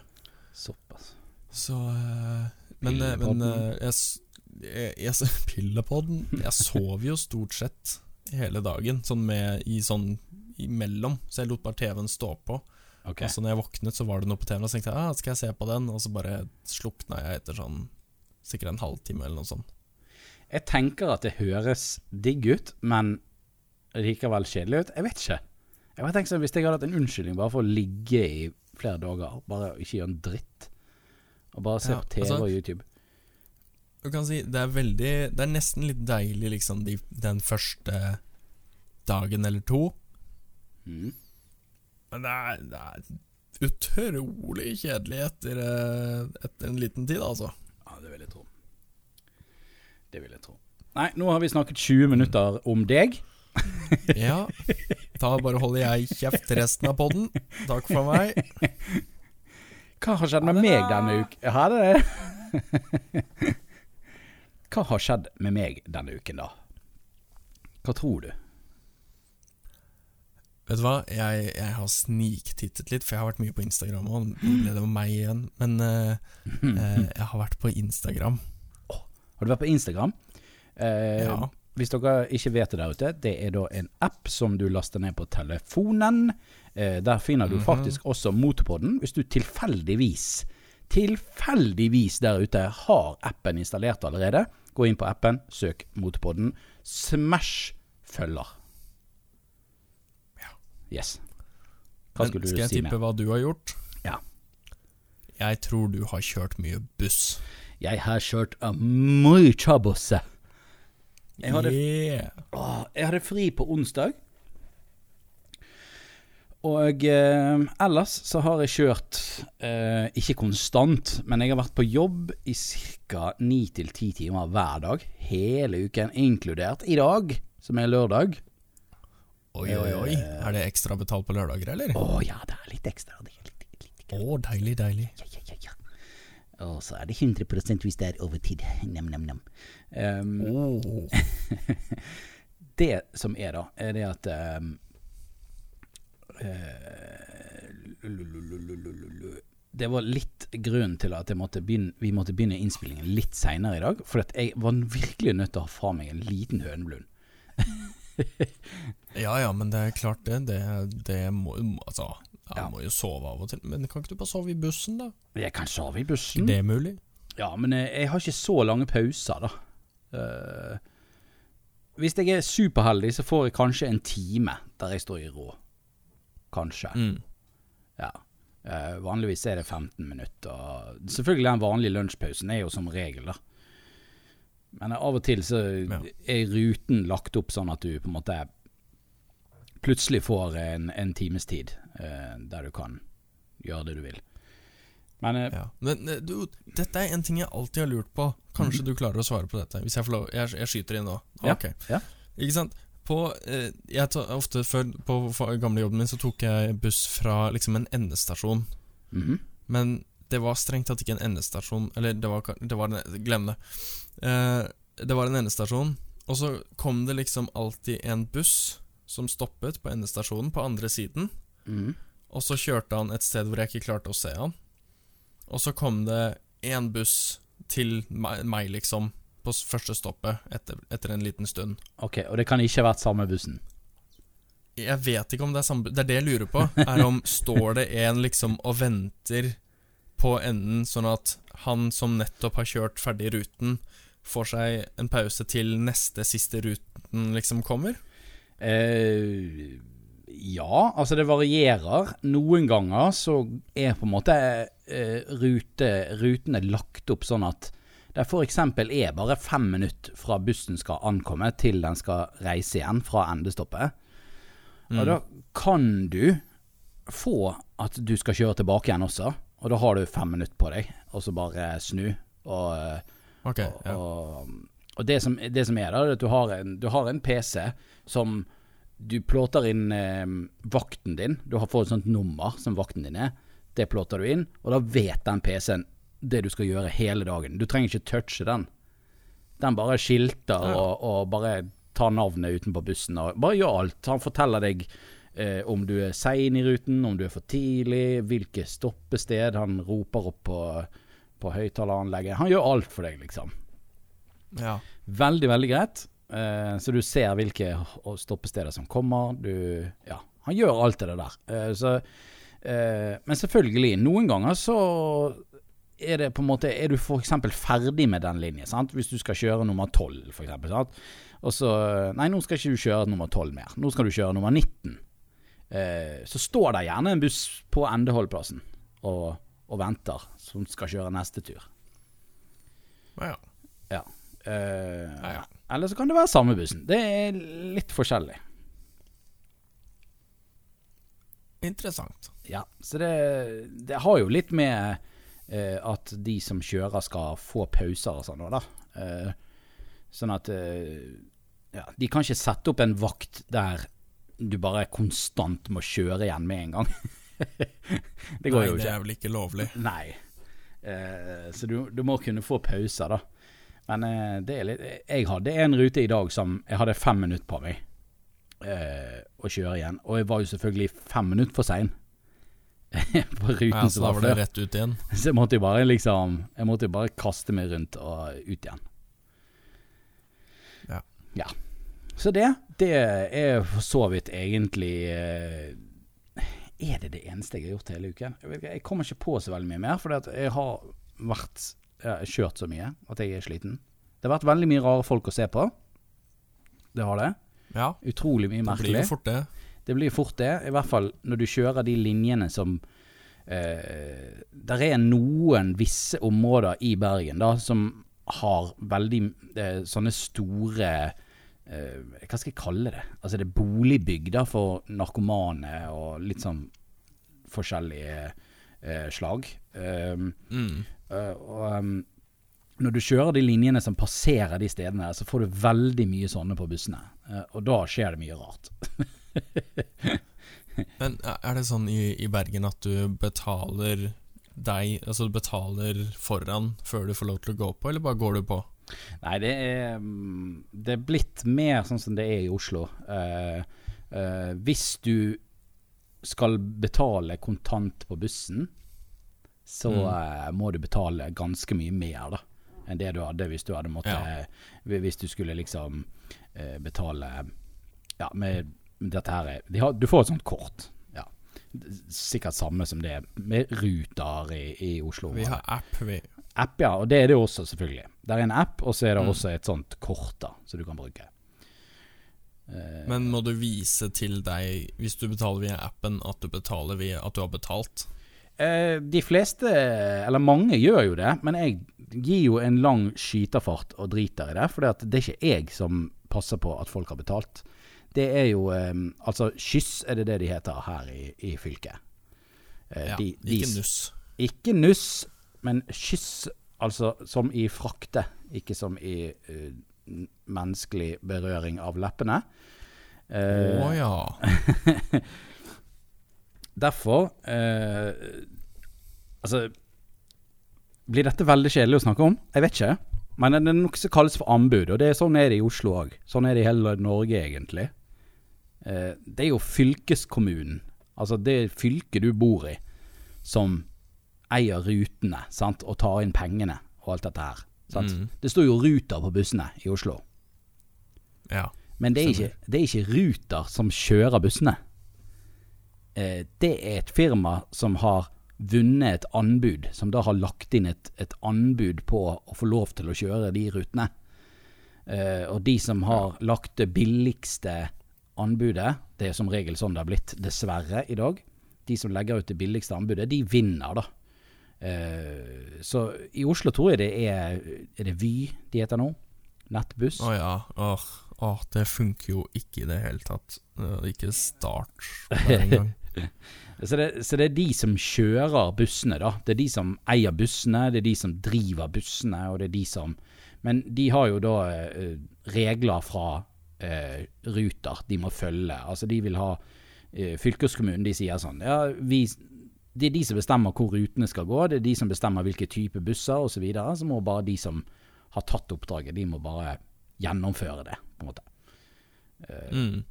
[SPEAKER 1] Såpass.
[SPEAKER 2] Så eh, Men, men eh, jeg, jeg, jeg, (laughs) Pillepodden Jeg sover jo stort sett hele dagen, sånn med i sånn imellom. Så jeg lot bare TV-en stå på.
[SPEAKER 1] Okay.
[SPEAKER 2] Og så når jeg våknet, så var det noe på TV-en, og så tenkte jeg ah, skal jeg se på den? Og så bare slukna jeg etter sånn sikkert en halvtime eller noe sånt.
[SPEAKER 1] Jeg tenker at det høres digg ut, men likevel kjedelig ut. Jeg vet ikke. Jeg bare tenker sånn, Hvis jeg hadde hatt en unnskyldning bare for å ligge i flere dager, bare ikke gjøre en dritt, og bare se
[SPEAKER 2] Ja,
[SPEAKER 1] på TV
[SPEAKER 2] altså-
[SPEAKER 1] og YouTube
[SPEAKER 2] Du kan si det er veldig Det er nesten litt deilig, liksom, de, den første dagen eller to.
[SPEAKER 1] mm.
[SPEAKER 2] Men det er, det er utrolig kjedelig etter, eh, etter en liten tid, altså.
[SPEAKER 1] Ja, det vil jeg tro. Det vil jeg tro. Nei, nå har vi snakket 20 minutter om deg. (laughs)
[SPEAKER 2] Ja. Da bare holder jeg kjeft resten av podden. Takk for meg.
[SPEAKER 1] Hva har skjedd med meg denne uken? Ha det. (laughs) Hva har skjedd med meg denne uken, da? Hva tror du?
[SPEAKER 2] Vet du hva, jeg, jeg har sniktittet litt, for jeg har vært mye på Instagram. Og nå ble det meg igjen. Men uh, uh, (laughs) jeg har vært på Instagram.
[SPEAKER 1] Har du vært på Instagram? Uh,
[SPEAKER 2] Ja.
[SPEAKER 1] Hvis dere ikke vet det der ute, det er da en app som du laster ned på telefonen. Der finner du
[SPEAKER 2] Mhm.
[SPEAKER 1] faktisk også Motorpodden. Hvis du tilfeldigvis, tilfeldigvis der ute har appen installert allerede, gå inn på appen, søk Motorpodden. Smash følger. Ja. Yes. Hva
[SPEAKER 2] Men
[SPEAKER 1] skulle du
[SPEAKER 2] skal jeg tippe hva du har gjort?
[SPEAKER 1] Ja.
[SPEAKER 2] Jeg tror du har kjørt mye buss.
[SPEAKER 1] Jeg har kjørt mye buss. Jeg hadde
[SPEAKER 2] Yeah.
[SPEAKER 1] Jeg hadde fri på onsdag. Og eh, ellers så har jeg kjørt eh, ikke konstant, men jeg har vært på jobb i ca. 9-10 timer hver dag. Hele uken, inkludert i dag, som er lørdag.
[SPEAKER 2] Oi, oi, oi. Er det ekstra betalt på lørdager, eller?
[SPEAKER 1] Å ja, det er litt ekstra. Det er litt, litt, litt.
[SPEAKER 2] Å, deilig, deilig.
[SPEAKER 1] Ja, ja, ja, ja. Og så er det 100% hvis det er overtid. Nam-nam-nam. Um,
[SPEAKER 2] Oh. (laughs)
[SPEAKER 1] det som er, da, er det at eh, lulululululu. Det var litt grunnen til at måtte begynne, vi måtte begynne innspillingen litt seinere i dag. For at jeg var virkelig nødt til å ha fra meg en liten høneblund.
[SPEAKER 2] Ja ja, men det er klart det. Det, det må Altså, jeg
[SPEAKER 1] Ja.
[SPEAKER 2] må jo sove av og til. Men kan ikke du bare sove i bussen, da?
[SPEAKER 1] Jeg kan sove i bussen.
[SPEAKER 2] det er mulig?
[SPEAKER 1] Ja, men eh, jeg har ikke så lange pauser, da. Uh, hvis jeg er superheldig, så får jeg kanskje en time der jeg står i rå. Kanskje.
[SPEAKER 2] Mm.
[SPEAKER 1] Ja. Uh, vanligvis er det 15 minutter. Selvfølgelig den vanlige lunsjpausen er jo som regel, da. Men av og til så
[SPEAKER 2] Ja.
[SPEAKER 1] er ruten lagt opp sånn at du på en måte plutselig får en, en times tid uh, der du kan gjøre det du vil. Men uh,
[SPEAKER 2] Ja. Men du, dette er en ting jeg alltid har lurt på. Kanskje du klarer å svare på dette? Hvis jeg får lov Jeg, jeg skyter inn nå.
[SPEAKER 1] Ja,
[SPEAKER 2] Ok.
[SPEAKER 1] ja.
[SPEAKER 2] Ikke sant? På, eh, jeg tar ofte før, På for- gamle jobben min så tok jeg buss fra liksom en endestasjon.
[SPEAKER 1] mhm.
[SPEAKER 2] Men det var strengt tatt ikke en endestasjon Eller det var, det var en, Glem det. Eh, det var en endestasjon, og så kom det liksom alltid en buss som stoppet på endestasjonen på andre siden.
[SPEAKER 1] Mhm.
[SPEAKER 2] Og så kjørte han et sted hvor jeg ikke klarte å se han. Og så kom det en buss til meg, meg liksom, på første stoppet etter, etter en liten stund.
[SPEAKER 1] Ok, Og det kan ikke ha vært samme bussen?
[SPEAKER 2] Jeg vet ikke om det er samme Det er det jeg lurer på. Er om (laughs) Står det en liksom og venter på enden, sånn at han som nettopp har kjørt ferdig ruten, får seg en pause til neste siste ruten liksom kommer?
[SPEAKER 1] Eh, ja, altså det varierer. Noen ganger så er på en måte eh, rute, rutene lagt opp sånn at det f.eks. er bare fem minutter fra bussen skal ankomme til den skal reise igjen fra endestoppet. Og da kan du få at du skal kjøre tilbake igjen også, og da har du fem minutter på deg, og så bare snu. Og, okay,
[SPEAKER 2] og, ja.
[SPEAKER 1] og, og det, som, det som er da, er at du har en, du har en PC som du plåter inn eh, vakten din. Du har fått et sånt nummer som vakten din er. Det plåter du inn, og da vet den PC-en det du skal gjøre hele dagen. Du trenger ikke touche den. Den bare skilter
[SPEAKER 2] Ja.
[SPEAKER 1] og, og bare tar navnet utenpå bussen og bare gjør alt. Han forteller deg eh, om du er sein i ruten, om du er for tidlig, hvilke stoppested. Han roper opp på, på høyttaleranlegget. Han gjør alt for deg, liksom.
[SPEAKER 2] ja.
[SPEAKER 1] Veldig, veldig greit. Eh, så du ser hvilke stoppesteder som kommer. Du Ja, han gjør alt det der. Eh, så, eh, men selvfølgelig, noen ganger så er det på en måte Er du f.eks. ferdig med den linjen, sant? hvis du skal kjøre nummer 12, f.eks. Og så Nei, nå skal ikke du kjøre nummer 12 mer. Nå skal du kjøre nummer 19. Eh, så står det gjerne en buss på endeholdplassen og, og venter, som skal kjøre neste tur.
[SPEAKER 2] ja.
[SPEAKER 1] Ja. Eh,
[SPEAKER 2] Ja, ja.
[SPEAKER 1] Eller så kan det være samme bussen. Det er litt forskjellig.
[SPEAKER 2] Interessant.
[SPEAKER 1] Ja, så det, det har jo litt med eh, at de som kjører skal få pauser og sånn. Eh, sånn at eh, ja, de kan ikke sette opp en vakt der du bare konstant må kjøre igjen med en gang. (laughs) det går
[SPEAKER 2] Nei,
[SPEAKER 1] jo
[SPEAKER 2] det er vel ikke lovlig.
[SPEAKER 1] Nei. Eh, så du, du må kunne få pauser, da. Men eh, det er litt Jeg hadde en rute i dag som jeg hadde fem minutter på meg eh, å kjøre igjen. Og jeg var jo selvfølgelig fem minutter for sein (laughs) på ruten
[SPEAKER 2] Ja, så da
[SPEAKER 1] var
[SPEAKER 2] det rett ut igjen. (laughs)
[SPEAKER 1] Så jeg måtte jo bare liksom Jeg måtte jo bare kaste meg rundt og ut igjen.
[SPEAKER 2] Ja.
[SPEAKER 1] Ja. Så det, det er for så vidt egentlig eh, Er det det eneste jeg har gjort hele uken? Jeg, kommer ikke på så veldig mye mer, at jeg har vært jeg har kjørt så mye at jeg er sliten. Det har vært veldig mye rare folk å se på. Det har det.
[SPEAKER 2] Ja,
[SPEAKER 1] Utrolig mye merkelig.
[SPEAKER 2] det blir jo fort det.
[SPEAKER 1] Det blir fort det, i hvert fall når du kjører de linjene som eh, Der er noen visse områder i Bergen da som har veldig eh, sånne store eh, Hva skal jeg kalle det? Altså det er boligbygg da for narkomane og litt sånn forskjellige eh, slag. Um,
[SPEAKER 2] Mm.
[SPEAKER 1] Eh, og um, når du kjører de linjene som passerer de stedene, så får du veldig mye sånne på bussene. Eh, og da skjer det mye rart. (laughs) (laughs)
[SPEAKER 2] Men er det sånn i, i Bergen at du betaler deg Altså du betaler foran før du får lov til å gå på, eller bare går du på?
[SPEAKER 1] Nei, det er, mm, det er blitt mer sånn som det er i Oslo. Uh, uh, hvis du skal betale kontant på bussen, så
[SPEAKER 2] Mm.
[SPEAKER 1] uh, må du betale ganske mye mer da enn det du hadde hvis du hadde måttet
[SPEAKER 2] Ja.
[SPEAKER 1] Hvis du skulle liksom betale Ja, med dette her er- de har, Du får et sånt kort. Ja. Sikkert samme som det med Ruter i, i Oslo.
[SPEAKER 2] Vi har app, vi.
[SPEAKER 1] App, ja, og det er det også, selvfølgelig. Det er en app, og så er det
[SPEAKER 2] Mm.
[SPEAKER 1] også et sånt kort da, som du kan bruke. Eh,
[SPEAKER 2] Men må du vise til deg, hvis du betaler via appen, at du betaler via at du har betalt?
[SPEAKER 1] eh, de fleste, eller mange, gjør jo det, men jeg gir jo en lang skyterfart og driter i det, for det er ikke jeg som passer på at folk har betalt. Det er jo um, Altså, Kyss er det det de heter her i, i fylket. Uh,
[SPEAKER 2] Ja,
[SPEAKER 1] de- de-
[SPEAKER 2] ikke nuss.
[SPEAKER 1] Ikke nuss, men kyss, altså som i frakte, ikke som i uh, menneskelig berøring av leppene.
[SPEAKER 2] Å
[SPEAKER 1] Eh,
[SPEAKER 2] ja. (laughs)
[SPEAKER 1] Derfor eh, Altså Blir dette veldig kjedelig å snakke om? Jeg vet ikke. Men det er noe som kalles for anbud, og det er sånn er det i Oslo òg. Sånn er det i hele Norge, egentlig. Eh, det er jo fylkeskommunen, altså det fylket du bor i, som eier rutene sant? og tar inn pengene og alt dette her. Sant?
[SPEAKER 2] Mm.
[SPEAKER 1] Det står jo Ruter på bussene i Oslo.
[SPEAKER 2] Ja.
[SPEAKER 1] Men det er, ikke, det er ikke Ruter som kjører bussene. Eh, det er et firma som har vunnet et anbud, som da har lagt inn et, et anbud på å få lov til å kjøre de rutene. Eh, og de som har lagt det billigste anbudet, det er som regel sånn det har blitt, dessverre, i dag. De som legger ut det billigste anbudet, de vinner, da. Eh, så i Oslo tror jeg det er Er det Vy de heter nå? Nettbuss?
[SPEAKER 2] Å ja. Åh, oh, det funker jo ikke i det hele tatt. Ikke start (laughs) engang.
[SPEAKER 1] Så det, så det er de som kjører bussene, da. Det er de som eier bussene, det er de som driver bussene, og det er de som Men de har jo da eh, regler fra eh, Ruter de må følge. Altså de vil ha eh, Fylkeskommunen de sier sånn Ja, vi det er de som bestemmer hvor rutene skal gå, det er de som bestemmer hvilke type busser osv. Så, videre. så må bare de som har tatt oppdraget, de må bare gjennomføre det, på en måte.
[SPEAKER 2] Mm.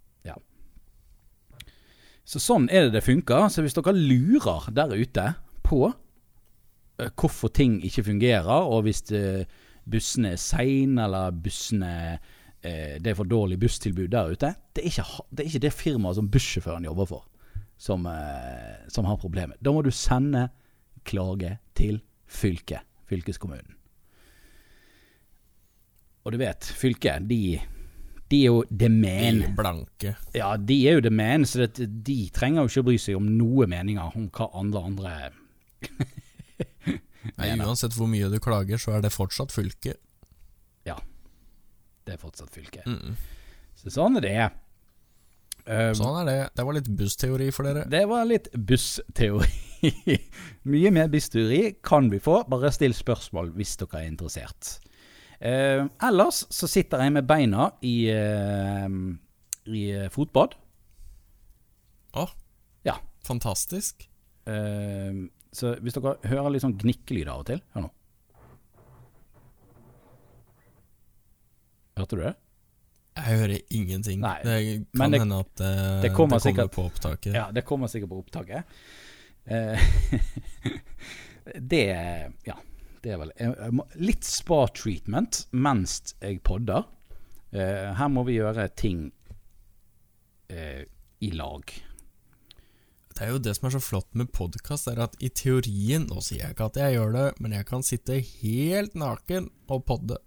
[SPEAKER 1] Så sånn er det det funker. Så hvis dere lurer der ute på eh, hvorfor ting ikke fungerer, og hvis eh, bussene er seine, eller bussene eh, det er for dårlig busstilbud der ute, det er ikke, det, er ikke det firmaet som bussjåføren jobber for, som, eh, som har problemet. Da må du sende klage til fylket, fylkeskommunen. Og du vet, fylket, de, de er jo the man.
[SPEAKER 2] De blanke.
[SPEAKER 1] Ja, de er jo det men, så det, de trenger jo ikke å bry seg om noe meninger om hva andre andre
[SPEAKER 2] Nei, uansett hvor mye du klager, så er det fortsatt fylket.
[SPEAKER 1] Det er fortsatt fylket.
[SPEAKER 2] Mm.
[SPEAKER 1] Så sånn er det. Um,
[SPEAKER 2] Sånn er det. Det var litt bussteori for dere.
[SPEAKER 1] Det var litt bussteori. (laughs) Mye mer bussteori kan vi få, bare still spørsmål hvis dere er interessert. Uh, ellers så sitter jeg med beina i, uh, i eh, fotbad.
[SPEAKER 2] Å,
[SPEAKER 1] Ja.
[SPEAKER 2] fantastisk.
[SPEAKER 1] Uh, så hvis dere hører litt sånn gnikkelyd av og til Hør nå. Hørte du det?
[SPEAKER 2] Jeg hører ingenting.
[SPEAKER 1] Nei,
[SPEAKER 2] det kan
[SPEAKER 1] det-
[SPEAKER 2] hende at eh,
[SPEAKER 1] det kommer sikkert-
[SPEAKER 2] på opptaket.
[SPEAKER 1] Ja, det kommer sikkert på opptaket. Uh, (laughs) det Ja, det er vel Litt spa-treatment mens jeg podder. Uh, her må vi gjøre ting uh, i lag.
[SPEAKER 2] Det er jo det som er så flott med podkast, er at i teorien Nå sier jeg ikke at jeg gjør det, men jeg kan sitte helt naken og podde.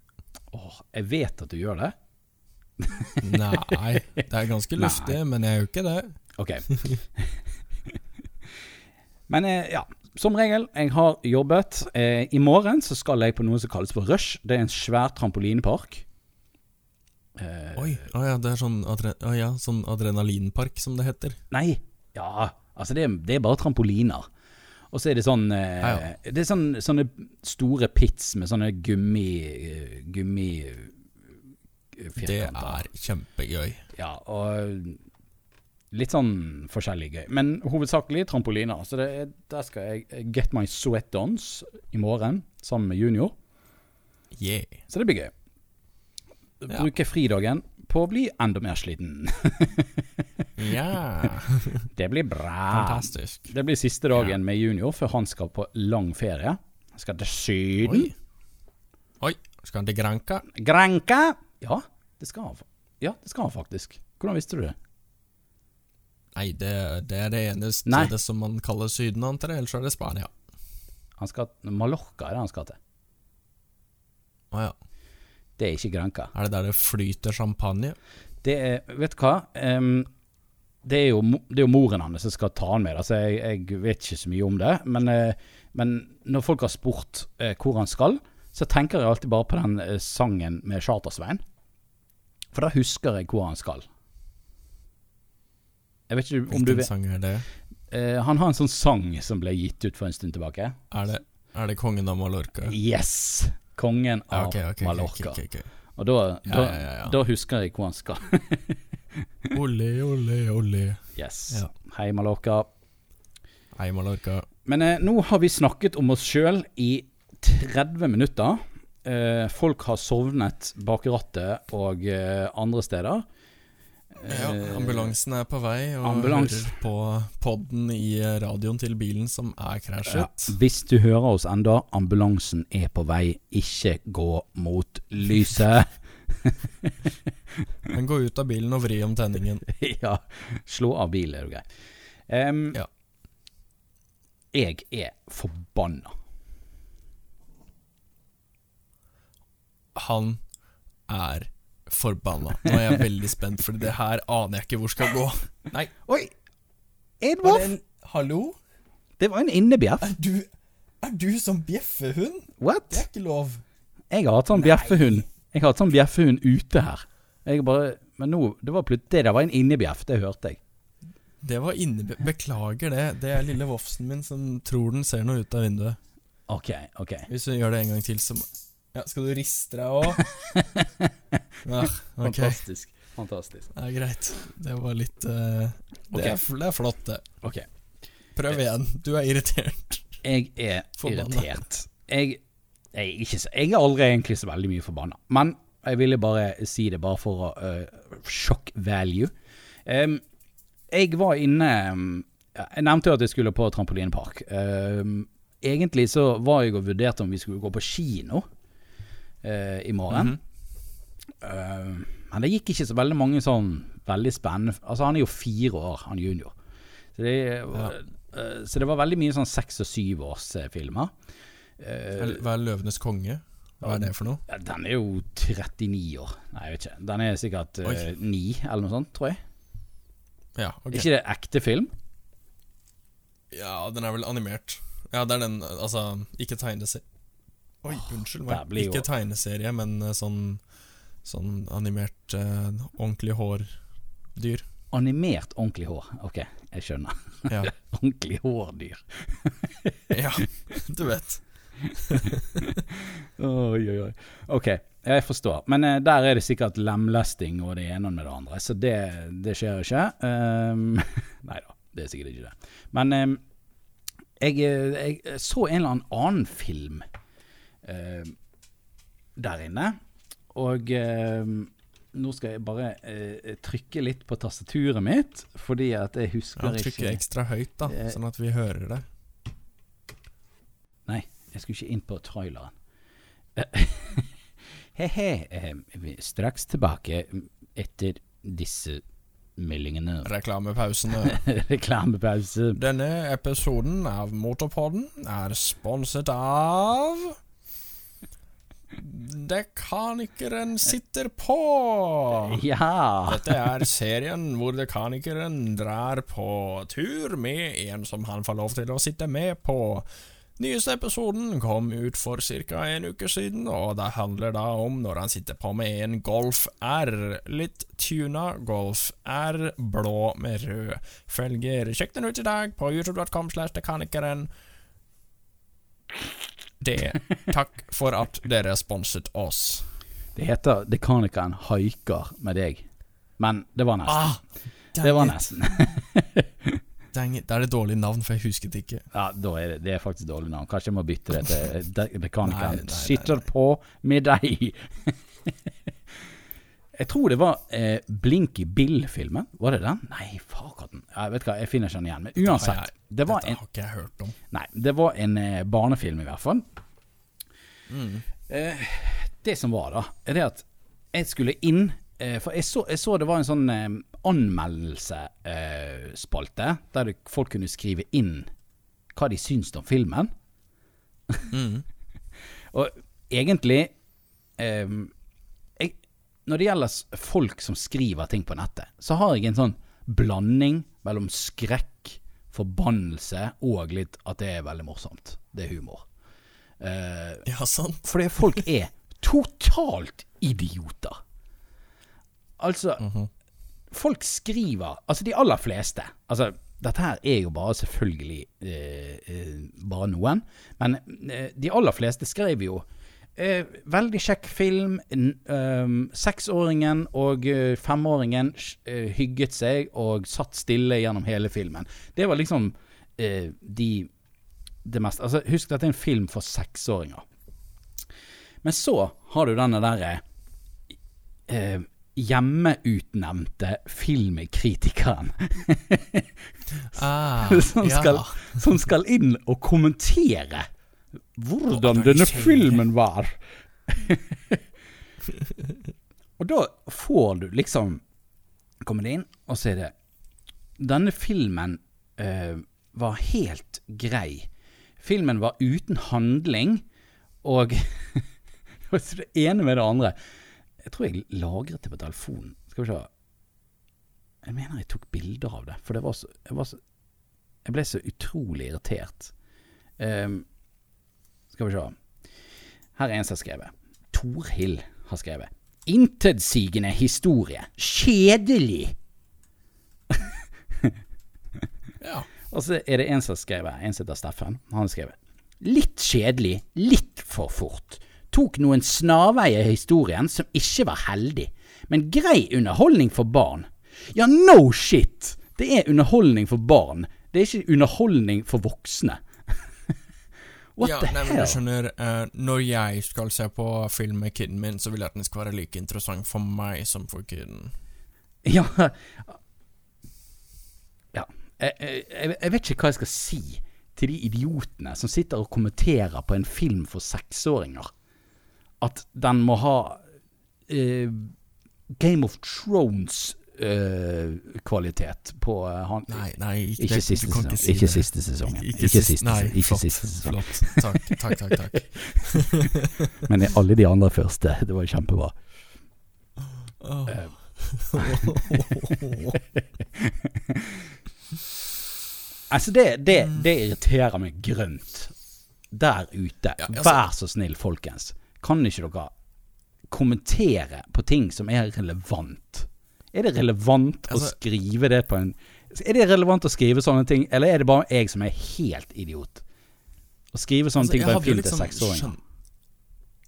[SPEAKER 1] Åh, jeg vet at du gjør det. (laughs)
[SPEAKER 2] Nei, det er ganske luftig, men jeg gjør ikke det.
[SPEAKER 1] Ok. Men eh, ja, som regel, jeg har jobbet. Eh, I morgen så skal jeg på noe som kalles for Rush. Det er en svær trampolinepark. Eh,
[SPEAKER 2] Oi, å ja, det er sånn, adre oh ja, sånn adrenalinpark, som det heter.
[SPEAKER 1] Nei, ja, altså det, er- det er bare trampoliner. Og så er det sånn Det er sånn, sånne store pits med sånne gummi Gummi eh,
[SPEAKER 2] Det er kjempegøy.
[SPEAKER 1] Ja, og litt sånn forskjellig gøy. Men hovedsakelig trampoliner. Så det er, der skal jeg get my sweat ons i morgen sammen med junior.
[SPEAKER 2] Yeah.
[SPEAKER 1] Så det blir gøy.
[SPEAKER 2] Ja.
[SPEAKER 1] Fridagen på å bli enda mer sliten. (laughs)
[SPEAKER 2] Ja,
[SPEAKER 1] Det blir bra.
[SPEAKER 2] fantastisk.
[SPEAKER 1] Det blir siste dagen med junior før han skal på lang ferie. Skal til Syden.
[SPEAKER 2] Oi. Oi, skal han til Granca?
[SPEAKER 1] Granca! Ja, det skal han. Ja, det skal han faktisk. Hvordan visste du det?
[SPEAKER 2] Nei, det, det er det eneste
[SPEAKER 1] Nei.
[SPEAKER 2] det som man kaller Syden, antar jeg. Ellers er det Spania.
[SPEAKER 1] Han skal Mallorca er det han skal til.
[SPEAKER 2] Å ja.
[SPEAKER 1] Det er ikke Granca.
[SPEAKER 2] Er det der det flyter champagne?
[SPEAKER 1] Det er, vet du hva? Um, det, er jo, det er jo moren hans som skal ta han med. Altså, jeg, jeg vet ikke så mye om det. Men, eh, men når folk har spurt eh, hvor han skal, så tenker jeg alltid bare på den eh, sangen med Chartersveien. For da husker jeg hvor han skal. Jeg vet ikke om du
[SPEAKER 2] Hvilken
[SPEAKER 1] vet
[SPEAKER 2] sang er det?
[SPEAKER 1] eh, Han har en sånn sang som ble gitt ut for en stund tilbake.
[SPEAKER 2] Er det, er det Kongen av Mallorca?
[SPEAKER 1] Yes! Kongen av
[SPEAKER 2] ok, okay, ok,
[SPEAKER 1] Mallorca.
[SPEAKER 2] Okay, ok.
[SPEAKER 1] Og da, da,
[SPEAKER 2] ja, ja, ja.
[SPEAKER 1] da husker jeg hvor han skal.
[SPEAKER 2] Olé, olé, olé.
[SPEAKER 1] Yes.
[SPEAKER 2] Ja.
[SPEAKER 1] Hei, Mallorca.
[SPEAKER 2] Hei, Mallorca.
[SPEAKER 1] Men eh, nå har vi snakket om oss sjøl i 30 minutter. Eh, folk har sovnet bak rattet og eh, andre steder.
[SPEAKER 2] Ja, ambulansen er på vei, og
[SPEAKER 1] ambulans.
[SPEAKER 2] hører på podden i radioen til bilen som er
[SPEAKER 1] Ja,
[SPEAKER 2] krasjet.
[SPEAKER 1] hvis du hører oss enda, ambulansen er på vei. Ikke gå mot lyset.
[SPEAKER 2] Men gå ut av bilen og vri om tenningen. (laughs)
[SPEAKER 1] ja, slå av bilen, er du grei. Um,
[SPEAKER 2] Ja.
[SPEAKER 1] Jeg er forbanna.
[SPEAKER 2] Han er forbanna. Nå er jeg veldig spent, for det her aner jeg ikke hvor skal gå. Nei,
[SPEAKER 1] Oi! Edvard!
[SPEAKER 2] en Hallo?
[SPEAKER 1] Det var en innebjeff.
[SPEAKER 2] Er du, er du som bjeffehund?
[SPEAKER 1] What?
[SPEAKER 2] Det er ikke lov.
[SPEAKER 1] Jeg har hatt sånn bjeffehund Jeg har hatt sånn bjeffehund ute her. Jeg bare Men nå Det var plutselig Det der var en innebjeff, det hørte jeg.
[SPEAKER 2] Det var inne... Beklager det. Det er lille vofsen min som tror den ser noe ut av vinduet.
[SPEAKER 1] Ok, ok.
[SPEAKER 2] Hvis du gjør det en gang til, så ja, Skal du riste deg òg? Ja, (laughs) okay.
[SPEAKER 1] Fantastisk. Fantastisk.
[SPEAKER 2] Er greit. Det var litt uh... det,
[SPEAKER 1] okay.
[SPEAKER 2] er, det er flott, det.
[SPEAKER 1] Ok.
[SPEAKER 2] Prøv igjen. Du er irritert.
[SPEAKER 1] Jeg er
[SPEAKER 2] Forbannet.
[SPEAKER 1] irritert. Jeg, jeg, er ikke, så- jeg er aldri egentlig så veldig mye forbanna. Men jeg ville bare si det bare for å uh, shock value. Em, jeg var inne Jeg nevnte jo at jeg skulle på trampolinepark. Egentlig så var jeg og vurderte om vi skulle gå på kino eh, i morgen.
[SPEAKER 2] Mm
[SPEAKER 1] -hmm. men det gikk ikke så veldig mange sånn veldig spennende Altså, han er jo fire år, han junior. Så det, ja. så det var veldig mye sånn seks- og syvårsfilmer. Uh,
[SPEAKER 2] Hva er Løvenes konge? Hva er det for noe?
[SPEAKER 1] den er jo 39 år. Nei, jeg vet ikke. Den er sikkert eh, 9 eller noe sånt, tror jeg.
[SPEAKER 2] Ja, ok.
[SPEAKER 1] Er ikke det ekte film?
[SPEAKER 2] Ja, den er vel animert. Ja, det er den Altså, ikke tegneserie Oi, unnskyld meg.
[SPEAKER 1] jo-
[SPEAKER 2] Ikke tegneserie, men eh, sånn Sånn animert uh, ordentlig hårdyr.
[SPEAKER 1] Animert ordentlig hår. Ok, jeg skjønner.
[SPEAKER 2] Ja. (laughs)
[SPEAKER 1] ordentlig hårdyr.
[SPEAKER 2] ja, du vet. (laughs)
[SPEAKER 1] Oi, oi, oi. Ok, jeg forstår. Men eh, der er det sikkert lemlesting og det ene med det andre, så det, det skjer ikke. Um, (laughs) nei da, det er sikkert ikke det. Men um, jeg, eh, jeg så en eller annen film uh, der inne, og uh, nå skal jeg bare eh, trykke litt på tastaturet mitt, fordi at jeg husker
[SPEAKER 2] Ja, Trykke
[SPEAKER 1] ikke
[SPEAKER 2] ekstra høyt, da,
[SPEAKER 1] Eh.
[SPEAKER 2] sånn at vi hører det.
[SPEAKER 1] Jeg skulle ikke inn på traileren. (laughs) He-he, eh, er straks tilbake etter disse meldingene.
[SPEAKER 2] Reklamepausene. (laughs)
[SPEAKER 1] Reklamepause.
[SPEAKER 2] Denne episoden av Motorpodden er sponset av Dekanikeren sitter på!
[SPEAKER 1] Ja!
[SPEAKER 2] Dette er serien hvor dekanikeren drar på tur med en som han får lov til å sitte med på. Nyeste episoden kom ut for ca. en uke siden, og det handler da om når han sitter på med en Golf R. Litt tuna Golf R, blå med rød felger. Sjekk den ut i dag på youtube.com slash dekanikeren. Det. Takk for at dere sponset oss.
[SPEAKER 1] Det heter Dekanikeren haiker med deg. Men det var nesten.
[SPEAKER 2] Ah,
[SPEAKER 1] det var nesten. (laughs)
[SPEAKER 2] Dang it. Det er det dårlig navn, for jeg husket ikke.
[SPEAKER 1] Ja, er det, det er faktisk dårlig navn. Kanskje jeg må bytte det til mekanikeren.
[SPEAKER 2] Nei, nei,
[SPEAKER 1] sitter på med deg. (laughs) jeg tror det var eh, Blinky Bill-filmen. Var det den? Nei, fakaten. Jeg vet hva, jeg finner ikke den igjen. Men uansett.
[SPEAKER 2] Nei,
[SPEAKER 1] Det var
[SPEAKER 2] Dette
[SPEAKER 1] en,
[SPEAKER 2] har ikke jeg hørt om.
[SPEAKER 1] nei, det var en eh, barnefilm, i hvert fall.
[SPEAKER 2] Mm.
[SPEAKER 1] Eh, det som var, da, er det at jeg skulle inn eh, For jeg så, jeg så det var en sånn anmeldelsesspalte, eh, der folk kunne skrive inn hva de syns om filmen.
[SPEAKER 2] Mm. (laughs)
[SPEAKER 1] Og egentlig eh, jeg, Når det gjelder folk som skriver ting på nettet, så har jeg en sånn blanding mellom skrekk, forbannelse og litt at det er veldig morsomt. Det er humor. Eh,
[SPEAKER 2] Ja, sant.
[SPEAKER 1] fordi folk er (laughs) totalt idioter. Altså, folk skriver Altså, de aller fleste Altså, dette her er jo bare selvfølgelig eh, eh, bare noen, men eh, de aller fleste skrev jo eh, veldig kjekk film. ehm, Seksåringen og eh, femåringen eh, hygget seg og satt stille gjennom hele filmen. Det var liksom de det meste. Altså, husk dette er en film for seksåringer. Men så har du denne derre hjemmeutnevnte filmkritikeren (laughs)
[SPEAKER 2] Ah, (laughs)
[SPEAKER 1] som,
[SPEAKER 2] ja.
[SPEAKER 1] skal, som skal inn og kommentere Hvordan denne filmen var. (laughs) og da får du liksom Kommer det inn, og så er det Denne filmen uh, var helt grei. Filmen var uten handling, og det ene med det andre. Jeg tror jeg lagret det på telefonen. Skal vi se. Jeg mener jeg tok bilder av det, for det var så, jeg, var så, jeg ble så utrolig irritert. Um, skal vi se. Her er en som har skrevet. Torhild har skrevet. Intetsigende historie. Kjedelig.
[SPEAKER 2] ja.
[SPEAKER 1] Og så er det en som har skrevet, en som heter Steffen. Han har skrevet. Litt kjedelig, litt for fort. Tok noen snarveier i historien som ikke var heldig. Men grei underholdning for barn. Ja, no shit! Det er underholdning for barn. Det er ikke underholdning for voksne. (laughs) What
[SPEAKER 2] ja,
[SPEAKER 1] the
[SPEAKER 2] nei, men du
[SPEAKER 1] hell?
[SPEAKER 2] skjønner, uh, når jeg skal se på film med kiden min, så vil jeg at den skal være like interessant for meg som for kiden.
[SPEAKER 1] Ja Ja. Jeg, jeg, jeg vet ikke hva jeg skal si til de idiotene som sitter og kommenterer på en film for seksåringer. At den må ha eh, Game of Thrones-kvalitet på eh, han
[SPEAKER 2] Nei, nei, ikke,
[SPEAKER 1] Ikke
[SPEAKER 2] det-
[SPEAKER 1] siste
[SPEAKER 2] kan si
[SPEAKER 1] Ikke siste sesongen.
[SPEAKER 2] Ikke,
[SPEAKER 1] Ikke
[SPEAKER 2] siste,
[SPEAKER 1] siste
[SPEAKER 2] nei.
[SPEAKER 1] Ikke
[SPEAKER 2] flott,
[SPEAKER 1] siste sesong.
[SPEAKER 2] flott. Takk, takk, takk. takk. (laughs) (laughs)
[SPEAKER 1] Men alle de andre første, det var kjempebra. Eh, (laughs) Altså, det, det, det irriterer meg grønt. Der ute.
[SPEAKER 2] Ja, altså-
[SPEAKER 1] Vær så snill, folkens. Kan ikke dere kommentere på ting som er relevant? Er det relevant å
[SPEAKER 2] Altså-
[SPEAKER 1] skrive det på en Er det relevant å skrive sånne ting, eller er det bare jeg som er helt idiot? Å skrive sånne
[SPEAKER 2] Altså,
[SPEAKER 1] ting på en film til
[SPEAKER 2] liksom
[SPEAKER 1] seksåringer.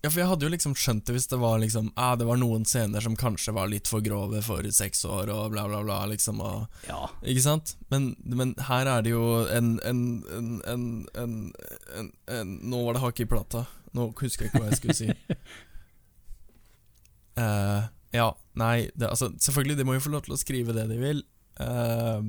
[SPEAKER 2] Ja, for jeg hadde jo liksom skjønt det hvis det var liksom eh, Det var noen scener som kanskje var litt for grove for seks år, og bla, bla, bla, liksom, og
[SPEAKER 1] Ja.
[SPEAKER 2] Ikke sant? Men, men her er det jo en en, en, en, en, en, en Nå var det hakk i plata. Nå husker jeg ikke hva jeg skulle si. Uh, (laughs) ja, nei det, Altså, selvfølgelig, de må jo få lov til å skrive det de vil. Uh,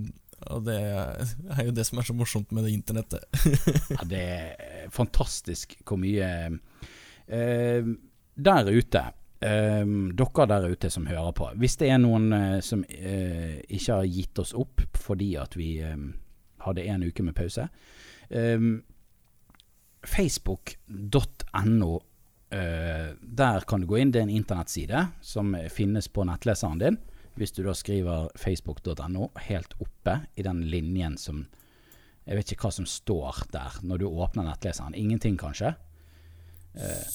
[SPEAKER 2] og det er jo det som er så morsomt med det internettet. (laughs)
[SPEAKER 1] Ja, det er fantastisk hvor mye uh, Der ute Dere der ute som hører på. Hvis det er noen som ikke har gitt oss opp fordi at vi hadde en uke med pause Facebook.no eh, Der kan du gå inn. Det er en internettside som finnes på nettleseren din. Hvis du da skriver facebook.no helt oppe i den linjen som Jeg vet ikke hva som står der når du åpner nettleseren. Ingenting, kanskje? Eh,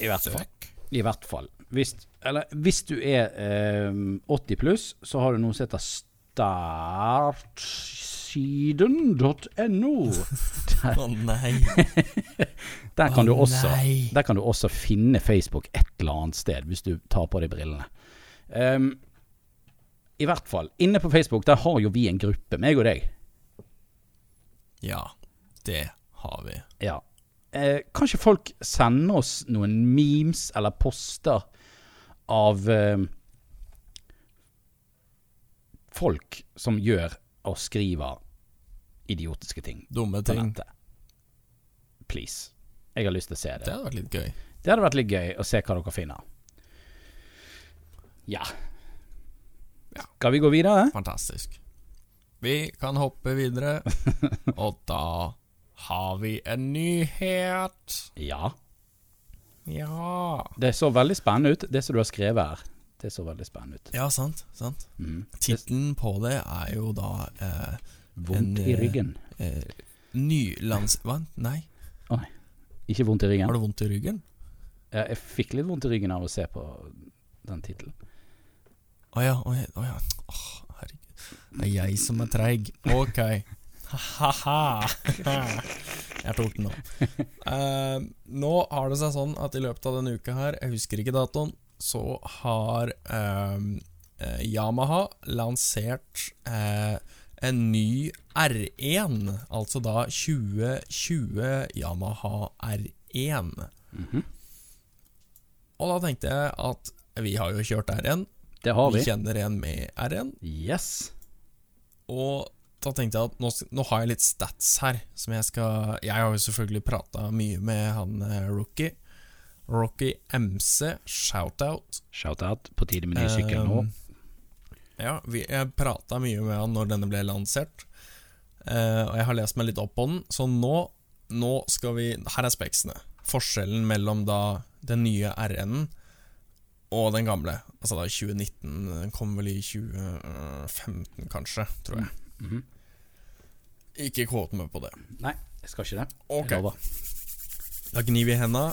[SPEAKER 1] I hvert fall. I hvert fall. Hvis, eller, hvis du er eh, 80 pluss, så har du noe som heter startsiden.no. (laughs)
[SPEAKER 2] Å nei. (laughs)
[SPEAKER 1] Der kan, også,
[SPEAKER 2] nei.
[SPEAKER 1] der kan du også finne Facebook et eller annet sted, hvis du tar på deg brillene. Um, I hvert fall, inne på Facebook der har jo vi en gruppe, meg og deg.
[SPEAKER 2] Ja, det har vi.
[SPEAKER 1] Ja. Eh, kanskje folk sender oss noen memes eller poster av eh, folk som gjør og skriver idiotiske ting
[SPEAKER 2] Dumme ting.
[SPEAKER 1] Please. Jeg har lyst til å se
[SPEAKER 2] Det
[SPEAKER 1] det.
[SPEAKER 2] hadde vært litt gøy.
[SPEAKER 1] Det hadde vært litt gøy å se hva dere finner. Ja.
[SPEAKER 2] Ja.
[SPEAKER 1] Skal vi gå videre?
[SPEAKER 2] Fantastisk. Vi kan hoppe videre, (laughs) og da har vi en nyhet.
[SPEAKER 1] Ja.
[SPEAKER 2] Ja
[SPEAKER 1] Det så veldig spennende ut, det som du har skrevet her. Det så veldig spennende ut.
[SPEAKER 2] Ja, sant. sant
[SPEAKER 1] Mm.
[SPEAKER 2] Tittelen på det er jo da eh,
[SPEAKER 1] Vondt
[SPEAKER 2] En,
[SPEAKER 1] i
[SPEAKER 2] eh,
[SPEAKER 1] ryggen.
[SPEAKER 2] eh, Nylands... Hva? Nei,
[SPEAKER 1] Ikke vondt i ryggen?
[SPEAKER 2] har du vondt i ryggen?
[SPEAKER 1] Ja, Jeg fikk litt vondt i ryggen av å se på den tittelen.
[SPEAKER 2] Å ja, å ja. Oh, ja. Oh, herregud. Det er jeg som er treig. Ok. Ha-ha. (laughs) Jeg tok den nå. Uh, nå har det seg sånn at i løpet av denne uka her, jeg husker ikke datoen, så har eh, eh, Yamaha lansert eh, en ny R1, altså da 2020 Yamaha R1.
[SPEAKER 1] Mhm.
[SPEAKER 2] Og da tenkte jeg at vi har jo kjørt R1,
[SPEAKER 1] Det Det har vi.
[SPEAKER 2] Vi kjenner en med R1.
[SPEAKER 1] Yes.
[SPEAKER 2] Og da tenkte jeg at nå, nå har jeg litt stats her, som jeg skal Jeg har jo selvfølgelig prata mye med han eh, Rookie. Rocky MC, shout-out.
[SPEAKER 1] Shout-out. På tide med ny sykkel nå.
[SPEAKER 2] Um, Ja, vi, jeg prata mye med han når denne ble lansert. uh, og jeg har lest meg litt opp på den, så nå, nå skal vi Her er speksene. Forskjellen mellom da den nye RN-en og den gamle. Altså da 2019. Den kom vel i 2015, kanskje, tror jeg.
[SPEAKER 1] Mhm.
[SPEAKER 2] Ikke quote meg på det.
[SPEAKER 1] Nei, jeg skal ikke det.
[SPEAKER 2] Okay.
[SPEAKER 1] Jeg lover.
[SPEAKER 2] Da gnir vi henda,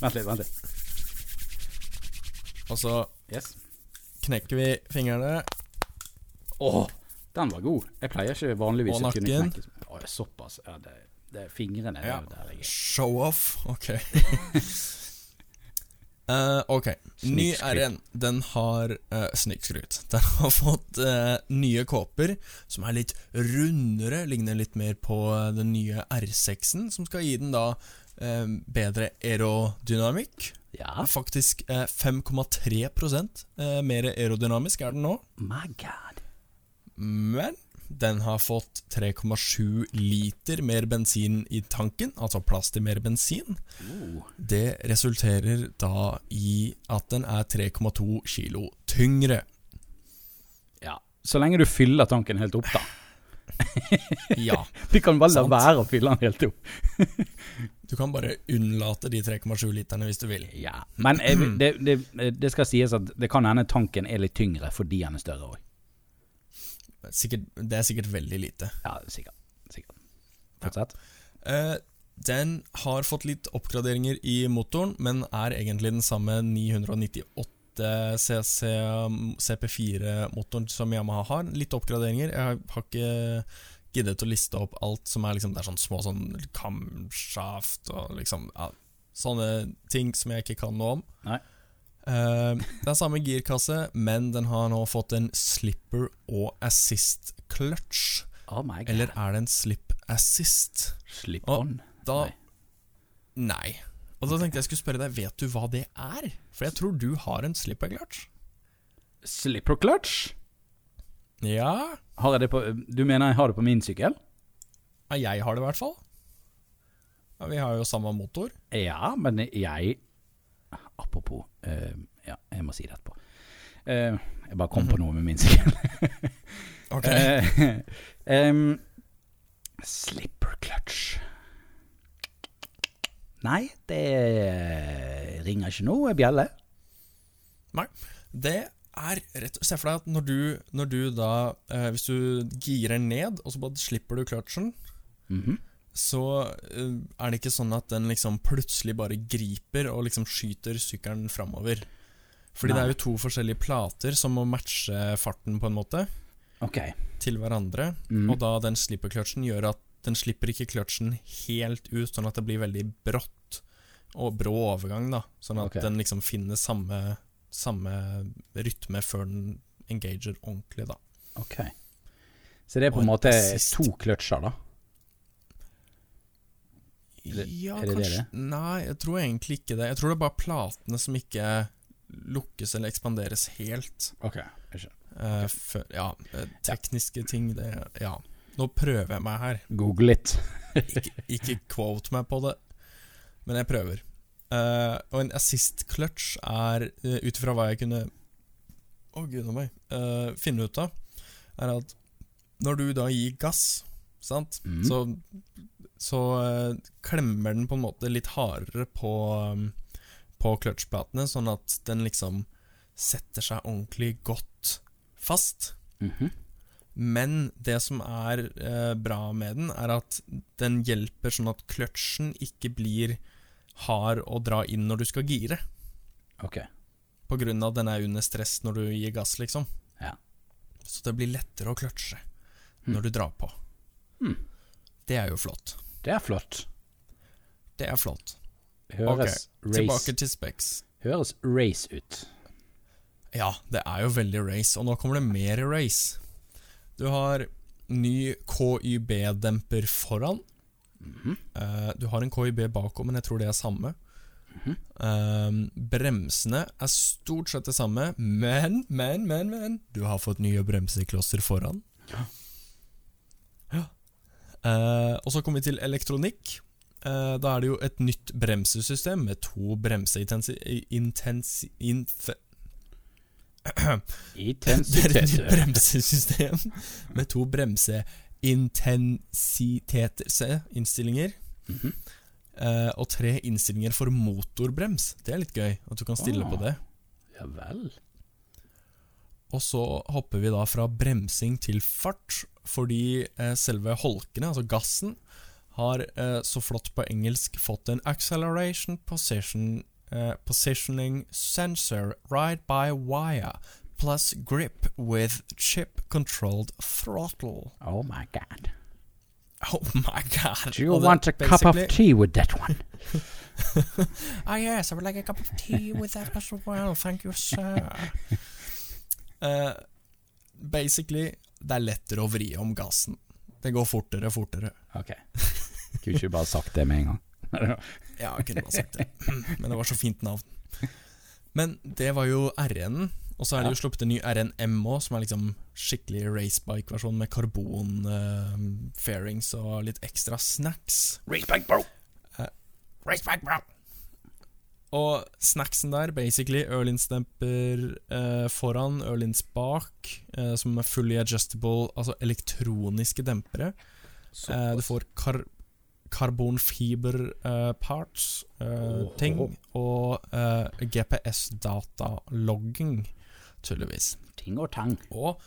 [SPEAKER 1] Vent litt, vent litt.
[SPEAKER 2] og så
[SPEAKER 1] Yes.
[SPEAKER 2] knekker vi fingrene.
[SPEAKER 1] Åh, den var god. Jeg pleier ikke vanligvis å kunne knekke Åh, såpass. Ja, det, det er fingrene
[SPEAKER 2] Ja.
[SPEAKER 1] er der jeg er.
[SPEAKER 2] Show off, ok. Uh, (laughs) ok, ny RN Den har uh, Snikskryt (laughs) Den har fått uh, nye kåper Som er litt rundere Ligner litt mer på den nye R6-en Som skal gi den da Bedre aerodynamikk
[SPEAKER 1] Ja.
[SPEAKER 2] Faktisk eh, 5,3% eh, Mer aerodynamisk er den nå
[SPEAKER 1] My god.
[SPEAKER 2] Men den har fått 3,7 liter mer bensin i tanken Altså plass til mer bensin
[SPEAKER 1] Oh.
[SPEAKER 2] Det resulterer da i at den er 3,2 kilo tyngre.
[SPEAKER 1] Ja. Så lenge du fyller tanken helt opp, da.
[SPEAKER 2] Ja, (laughs)
[SPEAKER 1] Du kan bare la være å fylle den helt opp. (laughs)
[SPEAKER 2] du kan bare unnlate de 3,7 literne hvis du vil.
[SPEAKER 1] Ja. Men eh, (clears throat) det, det, det skal sies at det kan hende tanken er litt tyngre fordi den er større òg.
[SPEAKER 2] Det er sikkert veldig lite.
[SPEAKER 1] Ja, sikkert. sikkert. Fortsett.
[SPEAKER 2] Eh, den har fått litt oppgraderinger i motoren, men er egentlig den samme 998 cc CP4-motoren som Yamaha har. Litt oppgraderinger. Jeg har ikke giddet å liste opp alt som er liksom Det er sånn små sånn kamshaft og liksom ja, Sånne ting som jeg ikke kan noe om.
[SPEAKER 1] Nei.
[SPEAKER 2] Uh, det er samme girkasse, men den har nå fått en slipper og assist clutch.
[SPEAKER 1] Oh my god.
[SPEAKER 2] Eller er det en slip assist? Slip
[SPEAKER 1] on.
[SPEAKER 2] Da
[SPEAKER 1] Nei.
[SPEAKER 2] Nei. Og da tenkte jeg skulle spørre deg, vet du hva det er? For jeg tror du har en slipper clutch.
[SPEAKER 1] Slipper clutch?
[SPEAKER 2] Ja,
[SPEAKER 1] Har jeg det på Du mener jeg har det på min sykkel?
[SPEAKER 2] ja, jeg har det i hvert fall. Ja, vi har jo samme motor.
[SPEAKER 1] Ja, men jeg Apropos uh, Ja, jeg må si det etterpå. Uh, jeg bare kom på noe med min sykkel. (laughs)
[SPEAKER 2] Ok. (laughs)
[SPEAKER 1] Uh, um, slipper clutch Nei, det ringer ikke noe bjelle.
[SPEAKER 2] Nei, det er rett Se for deg at når du, når du da eh, Hvis du girer ned, og så bare slipper du clutchen,
[SPEAKER 1] -hmm.
[SPEAKER 2] så eh, er det ikke sånn at den liksom plutselig bare griper og liksom skyter sykkelen framover. Fordi det er jo to forskjellige plater som må matche farten, på en måte,
[SPEAKER 1] Ok.
[SPEAKER 2] til hverandre.
[SPEAKER 1] Mhm.
[SPEAKER 2] Og da den slipper-clutchen gjør at den slipper ikke kløtsjen helt ut, sånn at det blir veldig brått og brå overgang, da. Sånn at
[SPEAKER 1] okay.
[SPEAKER 2] den liksom finner samme, samme rytme før den engager ordentlig, da.
[SPEAKER 1] ok. Så det er på en måte
[SPEAKER 2] assist.
[SPEAKER 1] to kløtsjer, da? Eller,
[SPEAKER 2] ja,
[SPEAKER 1] er det
[SPEAKER 2] kanskje
[SPEAKER 1] det?
[SPEAKER 2] Nei, jeg tror egentlig ikke det. Jeg tror det er bare platene som ikke lukkes eller ekspanderes helt.
[SPEAKER 1] Ok, jeg skjønner.
[SPEAKER 2] okay. uh, for, ja, tekniske tekniske ting, det Ja. Nå prøver jeg meg her.
[SPEAKER 1] Google litt. (laughs)
[SPEAKER 2] ikke, ikke quote meg på det, men jeg prøver. Uh, og en assist clutch er, uh, ut ifra hva jeg kunne Å, gud a meg Uh, finne ut av, er at når du da gir gass, sant,
[SPEAKER 1] mm.
[SPEAKER 2] så, så uh, klemmer den på en måte litt hardere på, um, på clutchplatene, sånn at den liksom setter seg ordentlig godt fast.
[SPEAKER 1] Mhm.
[SPEAKER 2] Men det som er eh, bra med den, er at den hjelper sånn at kløtsjen ikke blir hard å dra inn når du skal gire.
[SPEAKER 1] Ok.
[SPEAKER 2] På grunn av at den er under stress når du gir gass, liksom.
[SPEAKER 1] Ja.
[SPEAKER 2] Så det blir lettere å kløtsje
[SPEAKER 1] Hmm.
[SPEAKER 2] når du drar på.
[SPEAKER 1] Hmm.
[SPEAKER 2] Det er jo flott.
[SPEAKER 1] Det er flott.
[SPEAKER 2] Det er flott.
[SPEAKER 1] Høres,
[SPEAKER 2] Tilbake
[SPEAKER 1] race,
[SPEAKER 2] til specs.
[SPEAKER 1] høres race ut.
[SPEAKER 2] Ja, det er jo veldig race, og nå kommer det mer race. Du har ny KYB-demper foran.
[SPEAKER 1] Mm
[SPEAKER 2] -hmm. uh, du har en KYB bakom, men jeg tror det er samme. Ehm, bremsene er stort sett det samme, men, men, men, men Du har fått nye bremseklosser foran.
[SPEAKER 1] Ja.
[SPEAKER 2] Ja. Eh, og så kommer vi til elektronikk. Da er det jo et nytt bremsesystem med to bremseintensi... Intensi... Inf det er et nytt bremsesystem med to bremseintensiteter Se, innstillinger.
[SPEAKER 1] Mhm.
[SPEAKER 2] Eh, og tre innstillinger for motorbrems. Det er litt gøy at du kan stille
[SPEAKER 1] Ah.
[SPEAKER 2] på det.
[SPEAKER 1] Ja vel.
[SPEAKER 2] Og så hopper vi da fra bremsing til fart, fordi eh, selve holkene, altså gassen, har eh, så flott på engelsk fått en acceleration position, eh, positioning sensor right by wire, plus grip with chip-controlled throttle.
[SPEAKER 1] Oh my god.
[SPEAKER 2] Oh my god.
[SPEAKER 1] Do you
[SPEAKER 2] Og det-
[SPEAKER 1] want a cup of tea with that one? (laughs)
[SPEAKER 2] Ah yes, I would like a cup of tea with that as well, thank you sir. Eh, (laughs) basically, det er lettere å vri om gassen. Det går fortere, fortere.
[SPEAKER 1] Ok. Kunne ikke bare sagt det med en gang. (laughs)
[SPEAKER 2] Ja, jeg kunne bare sagt det. (clears throat) Men det var så fint navn. Men det var jo RN-en. Og så er det jo sluppet en ny RNM òg, som er liksom skikkelig racebike-versjon med karbon-fairings og litt ekstra snacks.
[SPEAKER 1] Racebike, bro.
[SPEAKER 2] Racebike bro! Og snacksen der, basically Ørlin-stemper eh, foran, Erlins bak, eh, som er fully adjustable, altså elektroniske dempere. Eh, du får kar karbonfiber eh, eh,
[SPEAKER 1] Åh.
[SPEAKER 2] ting, og eh, GPS-datalogging, tydeligvis.
[SPEAKER 1] Ting og tang.
[SPEAKER 2] Og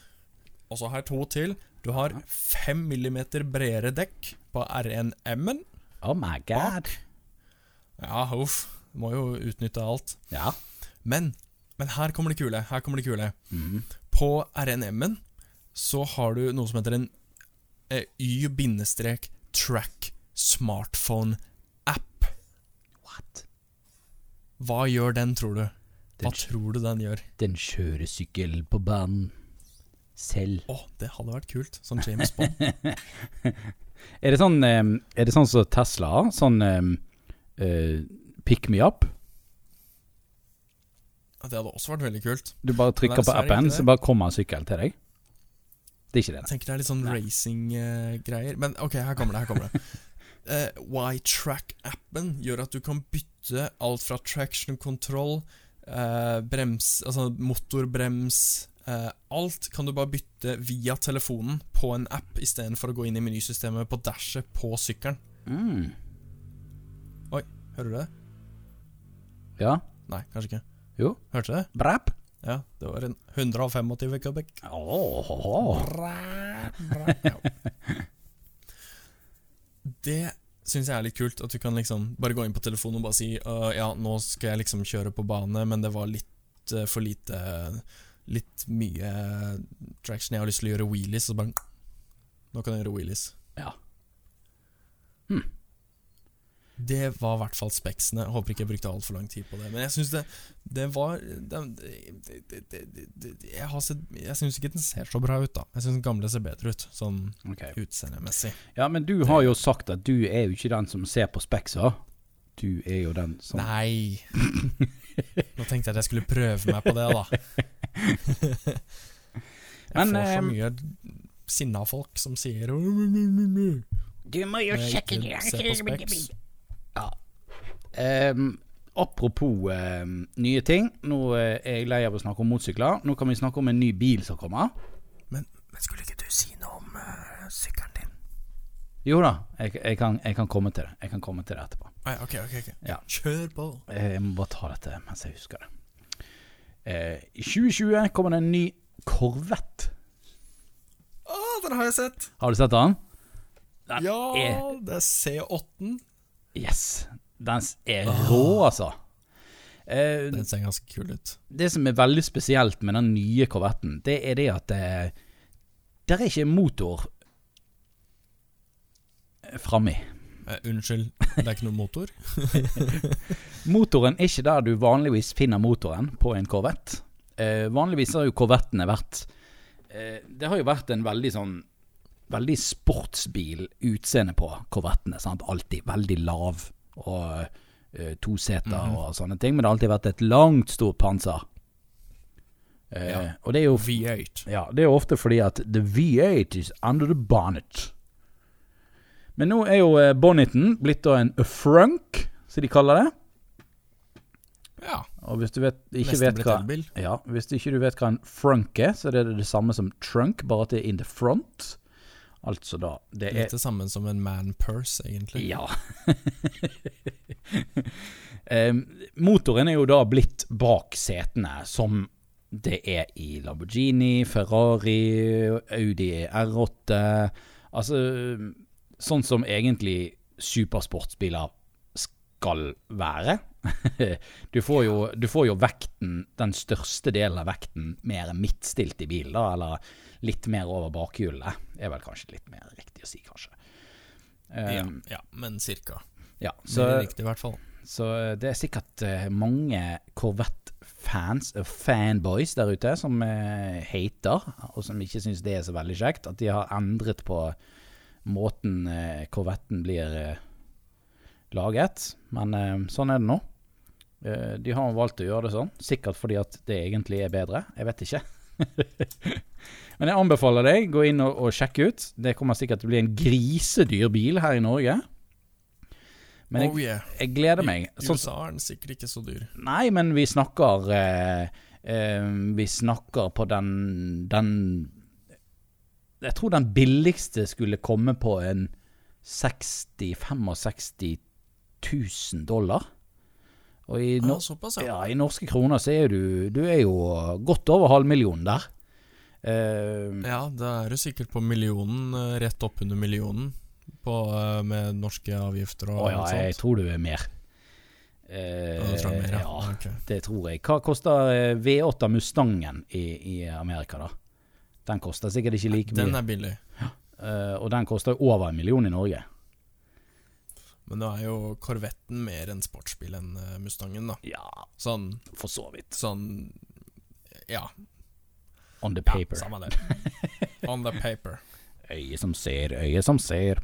[SPEAKER 2] og så har jeg to til. Du har fem millimeter bredere dekk på R1M-en.
[SPEAKER 1] Oh my god.
[SPEAKER 2] Ja, uff. Må jo utnytte alt.
[SPEAKER 1] Ja.
[SPEAKER 2] Men, men her kommer det kule. Her kommer det kule.
[SPEAKER 1] Mm.
[SPEAKER 2] På RNM-en så har du noe som heter en Y-track smartphone-app.
[SPEAKER 1] What?
[SPEAKER 2] Hva gjør den, tror du? Hva
[SPEAKER 1] Den,
[SPEAKER 2] tror du den gjør?
[SPEAKER 1] den kjører sykkel på banen. Selv.
[SPEAKER 2] Å, det hadde vært kult. Sånn James Bond. (laughs)
[SPEAKER 1] Er det sånn eh, Er det sånn som Tesla har? Sånn eh, eh, pick me up?
[SPEAKER 2] Det hadde også vært veldig kult.
[SPEAKER 1] Du bare trykker på appen, så bare kommer en sykkel til deg? Det er ikke det.
[SPEAKER 2] Jeg tenker det er litt sånn racing-greier. Men ok, her kommer det. her kommer det Eh, Y-Track-appen gjør at du kan bytte alt fra traction control, eh, brems, altså motorbrems eh, Alt kan du bare bytte via telefonen på en app istedenfor å gå inn i menysystemet på dashet på sykkelen.
[SPEAKER 1] Mm.
[SPEAKER 2] Hører du det?
[SPEAKER 1] Ja.
[SPEAKER 2] Nei, kanskje ikke.
[SPEAKER 1] Jo.
[SPEAKER 2] Hørte du det?
[SPEAKER 1] Brap.
[SPEAKER 2] Ja, det var en 125 kubikk.
[SPEAKER 1] Åh. (laughs)
[SPEAKER 2] Det syns jeg er litt kult, at du kan liksom bare gå inn på telefonen og bare si «Øh, Ja, nå skal jeg liksom kjøre på bane, men det var litt uh, for lite Litt mye traction. Jeg har lyst til å gjøre wheelies, og så bare Nå kan jeg gjøre wheelies.
[SPEAKER 1] Ja.
[SPEAKER 2] Det var i hvert fall speksene. Håper ikke jeg brukte altfor lang tid på det. Men jeg syns det, det var det, det, Jeg, har sett- jeg syns ikke den ser så bra ut, da. Jeg syns den gamle ser bedre ut, sånn
[SPEAKER 1] okay.
[SPEAKER 2] utseendemessig.
[SPEAKER 1] Ja, men du har jo sagt at du er jo ikke den som ser på speksa. Du er jo den som
[SPEAKER 2] Nei. Nå tenkte jeg at jeg skulle prøve meg på det, da. (laughs) Jeg
[SPEAKER 1] Men,
[SPEAKER 2] får så
[SPEAKER 1] eh,
[SPEAKER 2] mye sinna folk som sier
[SPEAKER 1] Du må jo sjekke
[SPEAKER 2] det!
[SPEAKER 1] Ja. Um, apropos um, nye ting. Nå eh, er jeg lei av å snakke om motorsykler. Nå kan vi snakke om en ny bil som kommer.
[SPEAKER 2] Men, men skulle ikke du si noe om uh, sykkelen din?
[SPEAKER 1] Jo da, jeg, jeg, kan, jeg kan komme til det. Jeg kan komme til det etterpå.
[SPEAKER 2] Nei, ok, ok, ok
[SPEAKER 1] Ja.
[SPEAKER 2] Kjør på.
[SPEAKER 1] Jeg må bare ta dette mens jeg husker det. Eh, I 2020 kommer det en ny Corvette.
[SPEAKER 2] Å, den har jeg sett!
[SPEAKER 1] Har du sett den? Den
[SPEAKER 2] Ja,
[SPEAKER 1] er
[SPEAKER 2] det er C8-en.
[SPEAKER 1] Yes. Den er rå, altså. Eh,
[SPEAKER 2] Den ser ganske kul ut.
[SPEAKER 1] det som er veldig spesielt med den nye korvetten, det er det at det, der er ikke motor eh, framme.
[SPEAKER 2] Eh, unnskyld, det er ikke noen motor? (laughs)
[SPEAKER 1] Motoren er ikke der du vanligvis finner motoren på en Corvette. Eh, vanligvis har jo korvettene vært eh, Det har jo vært en veldig sånn Veldig sportsbil utseende på korvettene. Sant? Alltid veldig lav og eh, toseter
[SPEAKER 2] -hmm.
[SPEAKER 1] og sånne ting, men det har alltid vært et langt, stort panser. Uh,
[SPEAKER 2] Ja.
[SPEAKER 1] Og det er jo
[SPEAKER 2] V8.
[SPEAKER 1] ja, det er jo ofte fordi at the V8 is under the bonnet. Men nå er jo eh, bonneten blitt da en frunk, som de kaller det.
[SPEAKER 2] Ja,
[SPEAKER 1] Og hvis du vet, ikke vet hva ja, Hvis ikke du vet hva en frunk er, så er det det samme som trunk, bare at det er in the front. Altså da Det er
[SPEAKER 2] Litt det samme som en man purse, egentlig.
[SPEAKER 1] Ja. (laughs) eh, motoren er jo da blitt bak setene, som det er i Lamborghini, Ferrari, Audi R8 Altså sånn som egentlig supersportsbiler skal være. (laughs) Du får, jo, du får jo vekten, den største delen av vekten, mer midtstilt i bilen, da, eller litt mer over bakhjulet. Er vel kanskje litt mer riktig å si, kanskje.
[SPEAKER 2] Ja,
[SPEAKER 1] Um,
[SPEAKER 2] ja, men cirka.
[SPEAKER 1] ja,
[SPEAKER 2] Så,
[SPEAKER 1] er
[SPEAKER 2] riktig, i hvert fall.
[SPEAKER 1] så det er sikkert eh, mange Corvette-fans fanboys der ute som uh, hater, og som ikke syns det er så veldig kjekt. At de har endret på måten uh, Corvetten blir uh, laget. Men uh, sånn er det nå. Eh, de har valgt å gjøre det sånn, sikkert fordi at det egentlig er bedre. Jeg vet ikke. (laughs) Men jeg anbefaler deg, gå inn og, og sjekke ut. Det kommer sikkert til å bli en grisedyr bil her i Norge. Men jeg,
[SPEAKER 2] oh yeah.
[SPEAKER 1] jeg gleder meg.
[SPEAKER 2] I
[SPEAKER 1] Sånn,
[SPEAKER 2] USA er den sikkert ikke så dyr.
[SPEAKER 1] nei, men vi snakker eh, eh, Vi snakker på den Den Jeg tror den billigste skulle komme på en 60-65 000 dollar. Og i,
[SPEAKER 2] Ja, såpass, ja.
[SPEAKER 1] ja, i norske kroner så er du Du er jo godt over halvmillionen der. Eh,
[SPEAKER 2] Ja, da er du sikkert på millionen, eh, rett oppunder millionen, på, uh, med norske avgifter og
[SPEAKER 1] Å ja,
[SPEAKER 2] sånt.
[SPEAKER 1] jeg tror du er mer.
[SPEAKER 2] Uh, tror det er mer, ja.
[SPEAKER 1] ja,
[SPEAKER 2] okay.
[SPEAKER 1] det tror jeg. Hva koster eh, V8 Mustangen i, i Amerika, da? Den koster sikkert ikke like mye.
[SPEAKER 2] Den er billig.
[SPEAKER 1] Eh, og den koster over en million i Norge.
[SPEAKER 2] Men nå er jo Korvetten mer en sportsbil enn eh, Mustangen, da.
[SPEAKER 1] Ja,
[SPEAKER 2] Sånn,
[SPEAKER 1] for så vidt.
[SPEAKER 2] sånn Ja,
[SPEAKER 1] On the
[SPEAKER 2] ja
[SPEAKER 1] paper.
[SPEAKER 2] samme det. (laughs) On the paper.
[SPEAKER 1] øye som ser, øye som ser.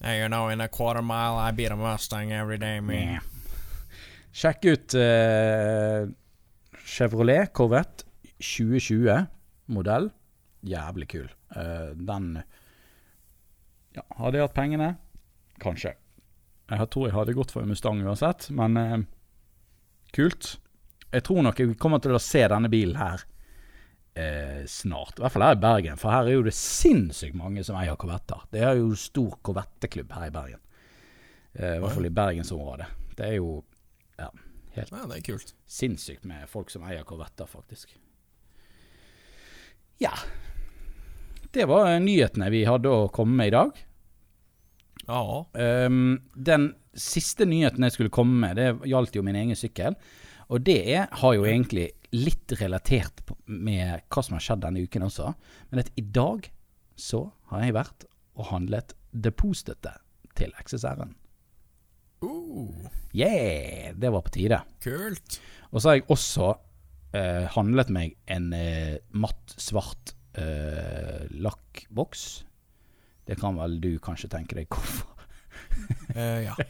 [SPEAKER 2] Hey, you know, in a quarter mile I beat a Mustang every day, man.
[SPEAKER 1] Yeah. Sjekk ut uh, Chevrolet Corvette 2020-modell. Jævlig kul. Uh, den Ja, hadde jeg hatt pengene? Kanskje. Jeg tror jeg hadde gått for en Mustang uansett, men uh, kult. Jeg tror nok jeg kommer til å se denne bilen her eh, snart. I hvert fall her i Bergen, for her er jo det sinnssykt mange som eier korvetter. Det er jo stor korvetteklubb her i Bergen. Eh, I hvert fall i bergensområdet. Det er jo
[SPEAKER 2] Ja, det er kult.
[SPEAKER 1] sinnssykt med folk som eier korvetter, faktisk. Ja. Det var nyhetene vi hadde å komme med i dag.
[SPEAKER 2] Ja.
[SPEAKER 1] Um, den siste nyheten jeg skulle komme med, det gjaldt jo min egen sykkel. Og det er, har jo egentlig litt relatert med hva som har skjedd denne uken også. Men at i dag så har jeg vært og handlet depotstøtte til XSR-en.
[SPEAKER 2] Uh,
[SPEAKER 1] Yeah! Det var på tide.
[SPEAKER 2] kult.
[SPEAKER 1] Og så har jeg også uh, handlet meg en uh, matt, svart uh, lakkboks. Det kan vel du kanskje tenke deg hvorfor.
[SPEAKER 2] Ja. (laughs)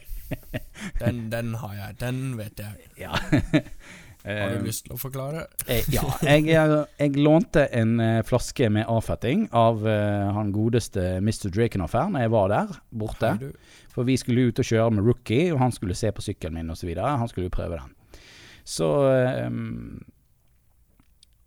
[SPEAKER 2] Den, den har jeg. Den vet jeg.
[SPEAKER 1] Ja. (laughs)
[SPEAKER 2] Har
[SPEAKER 1] Eh,
[SPEAKER 2] du lyst til å forklare?
[SPEAKER 1] Eh, ja, jeg, jeg, lånte en eh, flaske med avfetting av uh, han godeste Mr. Drakenhoff her når jeg var der borte. For vi skulle ut og kjøre med Rookie, og han skulle se på sykkelen min osv. Han skulle jo prøve den. Så um,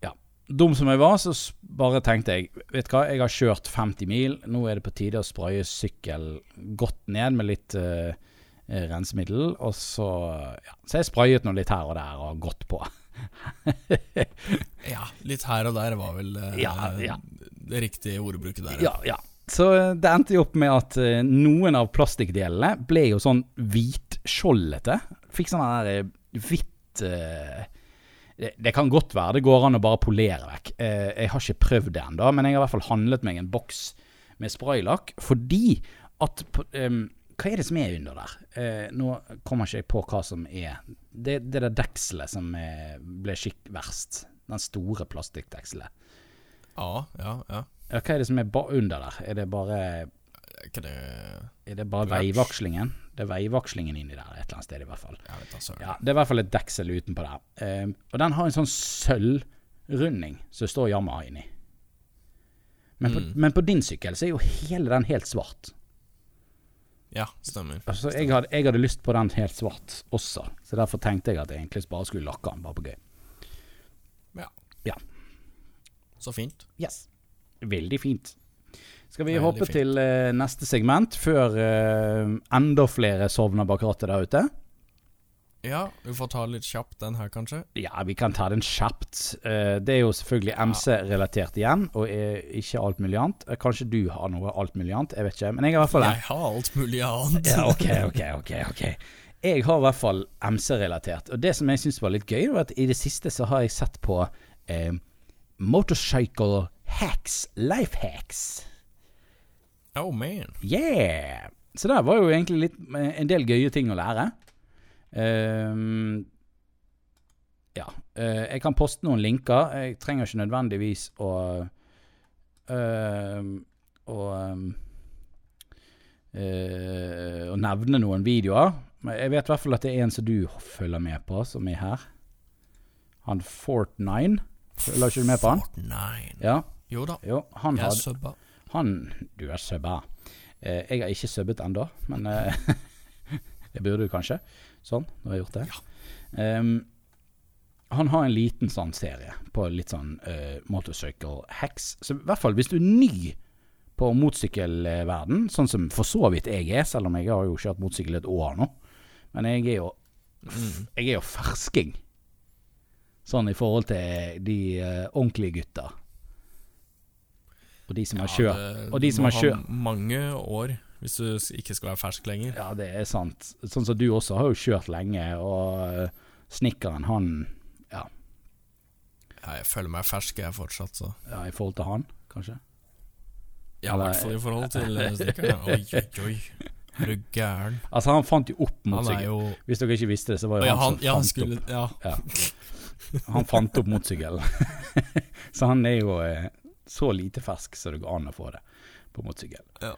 [SPEAKER 1] Ja. Dum som jeg var, så bare tenkte jeg Vet du hva, jeg har kjørt 50 mil. Nå er det på tide å spraye sykkel godt ned med litt eh, eh, rensemiddel. Og så ja, Så jeg sprayet nå litt her og der og gått på.
[SPEAKER 2] Ja, litt her og der var vel eh,
[SPEAKER 1] Ja, ja.
[SPEAKER 2] det riktige ordbruket der.
[SPEAKER 1] Ja, ja. Så eh, det endte jo opp med at eh, noen av plastikkdelene ble jo sånn hvitskjoldete. Fikk sånn der eh, hvitt eh, det, det kan godt være det går an å bare polere vekk. Eh, jeg har ikke prøvd det ennå, men jeg har i hvert fall handlet meg en boks med spraylakk fordi at em, Hva er det som er under der? Eh, nå kommer ikke jeg på hva som er Det, det der dekselet som er, ble skikk verst. Den store plastikkdekselet.
[SPEAKER 2] Ja, ja, ja.
[SPEAKER 1] Hva er det som er under der? Er det bare
[SPEAKER 2] Er det
[SPEAKER 1] Er det bare
[SPEAKER 2] Clutch.
[SPEAKER 1] veivakslingen? Det er veivakslingen inni der et eller annet sted, i hvert fall.
[SPEAKER 2] Vet.
[SPEAKER 1] Ja, Det er i hvert fall et deksel utenpå der. Eh, og den har en sånn sølvrunding som står Yamaha inni. Men,
[SPEAKER 2] Mm.
[SPEAKER 1] men på din sykkel så er jo hele den helt svart.
[SPEAKER 2] Ja, stemmer.
[SPEAKER 1] Altså, jeg hadde, jeg hadde lyst på den helt svart også, så derfor tenkte jeg at jeg egentlig bare skulle lakke den, bare på gøy.
[SPEAKER 2] Ja.
[SPEAKER 1] Ja.
[SPEAKER 2] Så fint.
[SPEAKER 1] Yes. Veldig fint. Skal vi
[SPEAKER 2] Veldig
[SPEAKER 1] hoppe
[SPEAKER 2] fint.
[SPEAKER 1] til uh, neste segment før uh, enda flere sovner bak rattet der ute?
[SPEAKER 2] Ja, vi får ta litt kjapt den her, kanskje.
[SPEAKER 1] Ja, vi kan ta den kjapt. Eh, det er jo selvfølgelig MC-relatert igjen, og er ikke alt mulig annet. Eh, Kanskje du har noe alt mulig annet, jeg vet ikke. Men jeg har i hvert fall
[SPEAKER 2] Jeg har alt mulig annet.
[SPEAKER 1] Ja, ok, ok, ok, ok. Jeg har i hvert fall MC-relatert. Og det som jeg syns var litt gøy, var at i det siste så har jeg sett på eh, Motorcycle Hacks, Life Hacks.
[SPEAKER 2] Oh man.
[SPEAKER 1] Yeah! Så det var jo egentlig litt, eh, en del gøye ting å lære. Ehm, ja. Uh, jeg kan poste noen linker. Jeg trenger ikke nødvendigvis å uh, å uh, å nevne noen videoer. Men jeg vet i hvert fall at det er en som du følger med på, som er her. Han Fortnine. Følger ikke du med på han? Ja.
[SPEAKER 2] Jo da,
[SPEAKER 1] Jo, han
[SPEAKER 2] jeg
[SPEAKER 1] har
[SPEAKER 2] er subba.
[SPEAKER 1] han Du er subba. Eh, jeg har ikke subbet ennå, men (laughs) det burde du kanskje. Sånn, nå har jeg gjort det. Ehm, han har en liten sånn serie på litt sånn uh, motorcycle hacks. Så i hvert fall hvis du er ny på motorsykkelverden, sånn som for så vidt jeg er, selv om jeg har jo kjørt motorsykkel et år nå. Men jeg er jo
[SPEAKER 2] Mm.
[SPEAKER 1] Jeg er jo fersking. Sånn i forhold til de uh, ordentlige gutta. Og de som har kjørt og de som har kjørt-
[SPEAKER 2] mange år hvis du ikke skal være fersk lenger.
[SPEAKER 1] Ja, det er sant. Sånn som du også har jo kjørt lenge, og eh, snekkeren, han ja,
[SPEAKER 2] Ja, jeg føler meg fersk, jeg fortsatt, så
[SPEAKER 1] ja, i forhold til han, kanskje?
[SPEAKER 2] Ja, i hvert fall i forhold til snekkeren. stikkeren. Oi, oi, oi. (laughs) Er du gæren?
[SPEAKER 1] Altså, han fant jo opp
[SPEAKER 2] Han
[SPEAKER 1] motorsykkel.
[SPEAKER 2] jo
[SPEAKER 1] Hvis dere ikke visste det, så var jo
[SPEAKER 2] ja,
[SPEAKER 1] han, som
[SPEAKER 2] ja, han
[SPEAKER 1] fant
[SPEAKER 2] skulle
[SPEAKER 1] opp
[SPEAKER 2] Ja.
[SPEAKER 1] ja. Han fant opp motorsykkelen. (laughs) så han er jo eh, så lite fersk så det går an å få det på motorsykkel.
[SPEAKER 2] Ja.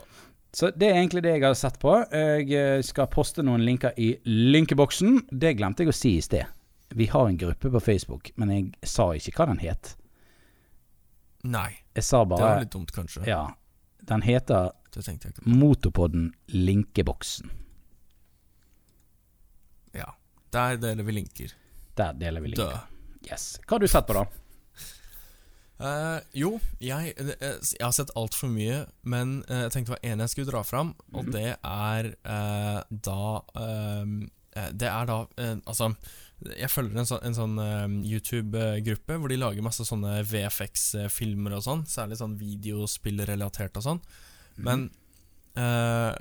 [SPEAKER 1] Så det er egentlig det jeg har sett på. Jeg eh, skal poste noen linker i linkeboksen. Det glemte jeg å si i sted. Vi har en gruppe på Facebook, men jeg sa ikke hva den het.
[SPEAKER 2] Nei,
[SPEAKER 1] Jeg sa
[SPEAKER 2] det
[SPEAKER 1] bare
[SPEAKER 2] var litt dumt, kanskje.
[SPEAKER 1] Ja. Den heter
[SPEAKER 2] Det.
[SPEAKER 1] Motorpodden Linkeboksen.
[SPEAKER 2] Ja. Der deler vi linker.
[SPEAKER 1] Der deler vi linker.
[SPEAKER 2] Død.
[SPEAKER 1] Yes. Hva har du sett på, da?
[SPEAKER 2] Eh, jo, jeg, eh, jeg har sett altfor mye, men eh, jeg tenkte det var en jeg skulle dra fram, og
[SPEAKER 1] Mhm.
[SPEAKER 2] det er uh, da ehm, eh, Det er da uh, Altså, jeg følger en sånn, en sånn eh, YouTube-gruppe hvor de lager masse sånne VFX-filmer og sånn, særlig sånn videospillrelatert og sånn. Men eh,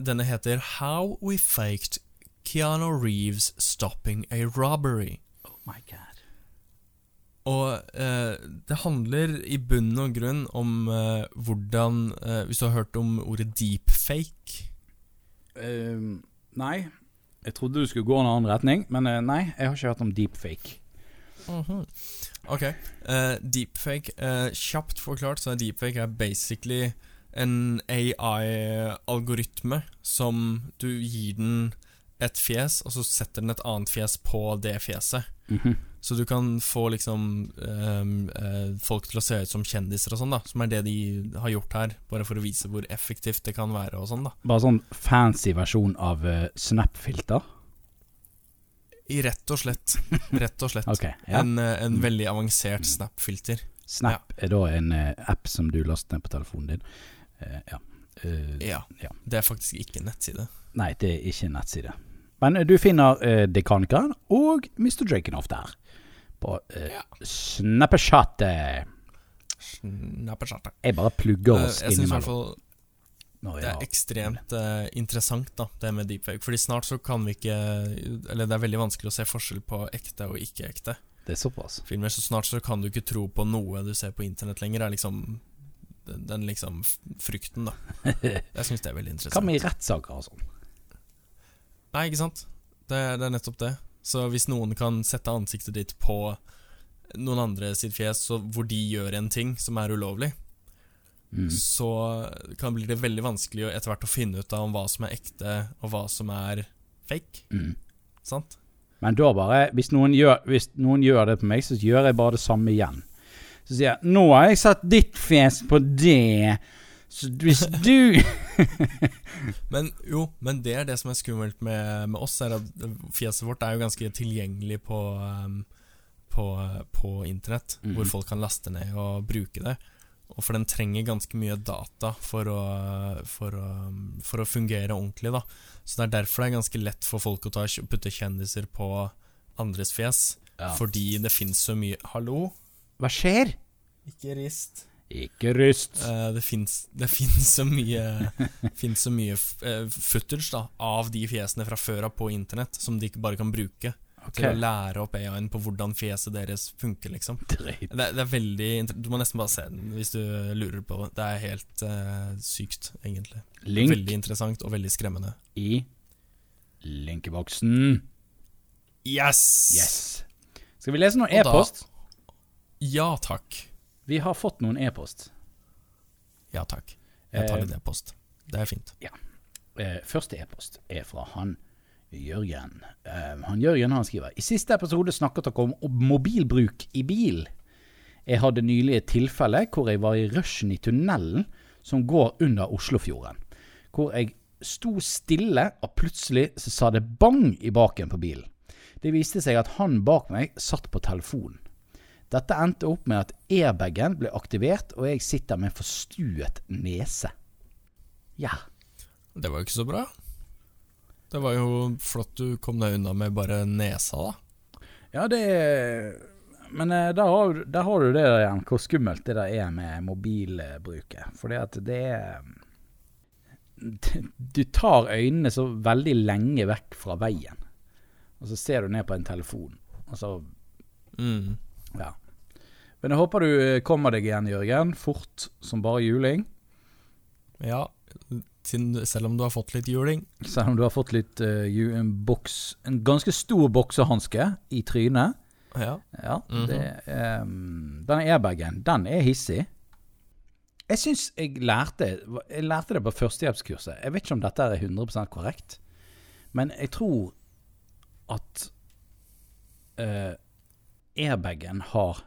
[SPEAKER 2] denne heter How We Faked Keanu Reeves Stopping a Robbery.
[SPEAKER 1] Oh my god.
[SPEAKER 2] Og eh, det handler i bunn og grunn om eh, hvordan eh, Hvis du har hørt om ordet deepfake
[SPEAKER 1] Uh, nei. Jeg trodde du skulle gå en annen retning, men uh, nei, jeg har ikke hørt om deepfake.
[SPEAKER 2] Ok. eh, deepfake eh, Kjapt forklart så er deepfake er basically en AI-algoritme som du gir den et fjes, og så setter den et annet fjes på det fjeset.
[SPEAKER 1] Mhm.
[SPEAKER 2] Så du kan få liksom eh, folk til å se ut som kjendiser og sånn, da. Som er det de har gjort her, bare for å vise hvor effektivt det kan være og sånn, da.
[SPEAKER 1] Bare sånn fancy versjon av uh, Snap-filter?
[SPEAKER 2] I rett og slett. Rett og slett. (laughs)
[SPEAKER 1] okay, ja.
[SPEAKER 2] En, eh, en veldig avansert Snap-filter.
[SPEAKER 1] Snap er da en app som du laster ned på telefonen din. Uh, ja. Uh,
[SPEAKER 2] Ja.
[SPEAKER 1] Ja.
[SPEAKER 2] Det er faktisk ikke en nettside.
[SPEAKER 1] Nei, det er ikke en nettside. Men eh, du finner uh, Dekanikeren og Mr. Drakenhoff der. På uh,
[SPEAKER 2] Ja.
[SPEAKER 1] Snapperchattet.
[SPEAKER 2] Snapchat.
[SPEAKER 1] Jeg bare plugger
[SPEAKER 2] Eh,
[SPEAKER 1] oss
[SPEAKER 2] hvert
[SPEAKER 1] innimellom.
[SPEAKER 2] fall
[SPEAKER 1] når
[SPEAKER 2] det er ekstremt eh, interessant, da, det med deepfake. Fordi snart så kan vi ikke Eller det er veldig vanskelig å se forskjell på ekte og ikke-ekte
[SPEAKER 1] Det er såpass.
[SPEAKER 2] filmer. Så snart så kan du ikke tro på noe du ser på internett lenger. Er liksom den, den liksom frykten, da. (laughs) Jeg syns det er veldig interessant.
[SPEAKER 1] Hva med i rettssaker og sånn?
[SPEAKER 2] Nei, ikke sant? Det, det er nettopp det. Så hvis noen kan sette ansiktet ditt på noen andre sitt fjes så, hvor de gjør en ting som er ulovlig,
[SPEAKER 1] Mm.
[SPEAKER 2] så kan bli det veldig vanskelig etter hvert å finne ut av om hva som er ekte, og hva som er fake.
[SPEAKER 1] Mm.
[SPEAKER 2] Sant?
[SPEAKER 1] Men da bare hvis noen, gjør, hvis noen gjør det på meg, så gjør jeg bare det samme igjen. Så sier jeg 'Nå har jeg satt ditt fjes på det', så hvis du (laughs)
[SPEAKER 2] Men jo, men det er det som er skummelt med, med oss, er at fjeset vårt er jo ganske tilgjengelig på, um, på, på internett,
[SPEAKER 1] mm.
[SPEAKER 2] hvor folk kan laste ned og bruke det. Og for den trenger ganske mye data for å, for å, for å fungere ordentlig, da. Så det er derfor det er ganske lett for folk å ta, putte kjendiser på andres fjes.
[SPEAKER 1] Ja.
[SPEAKER 2] Fordi det fins så mye Hallo?
[SPEAKER 1] Hva skjer?
[SPEAKER 2] Ikke rist.
[SPEAKER 1] Ikke ryst.
[SPEAKER 2] Uh, det fins det finnes så mye så mye eh, footage da av de fjesene fra før av på internett som de ikke bare kan bruke
[SPEAKER 1] okay.
[SPEAKER 2] til å lære opp AI-en på hvordan fjeset deres funker, liksom. Det, det er veldig Du må nesten bare se den hvis du lurer på det. Det er helt uh, sykt, egentlig.
[SPEAKER 1] Link
[SPEAKER 2] Veldig interessant og veldig skremmende.
[SPEAKER 1] i linkeboksen.
[SPEAKER 2] Yes!
[SPEAKER 1] Yes. Skal vi lese noen e-post?
[SPEAKER 2] Ja takk.
[SPEAKER 1] Vi har fått noen e-post.
[SPEAKER 2] Ja takk. Jeg tar
[SPEAKER 1] Eh,
[SPEAKER 2] litt e-post. Det er fint.
[SPEAKER 1] Eh, første e-post er fra han Jørgen. Eh, han Jørgen han skriver I siste episode snakket dere om mobilbruk i bil. Jeg hadde nylig et tilfelle hvor jeg var i rushen i tunnelen som går under Oslofjorden. Hvor jeg sto stille, og plutselig så sa det bang i baken på bilen. Det viste seg at han bak meg satt på telefonen. Dette endte opp med at airbagen ble aktivert, og jeg sitter med forstuet nese. Ja.
[SPEAKER 2] Det var jo ikke så bra. Det var jo flott du kom deg unna med bare nesa, da.
[SPEAKER 1] Ja, det Men eh, der har, der har du det der igjen, hvor skummelt det der er med mobilbruket. Fordi at det er (laughs) Du tar øynene så veldig lenge vekk fra veien, og så ser du ned på en telefon. Og så
[SPEAKER 2] Mm.
[SPEAKER 1] Ja. Men jeg håper du kommer deg igjen, Jørgen. Fort som bare juling.
[SPEAKER 2] Ja, selv om du har fått litt juling.
[SPEAKER 1] Selv om du har fått litt uh, en boks En ganske stor boksehanske i trynet.
[SPEAKER 2] Ja.
[SPEAKER 1] Ja,
[SPEAKER 2] Mhm.
[SPEAKER 1] det, um, den airbagen, den er hissig. Jeg syns jeg lærte Jeg lærte det på førstehjelpskurset. Jeg vet ikke om dette er 100% korrekt, men jeg tror at eh, airbagen har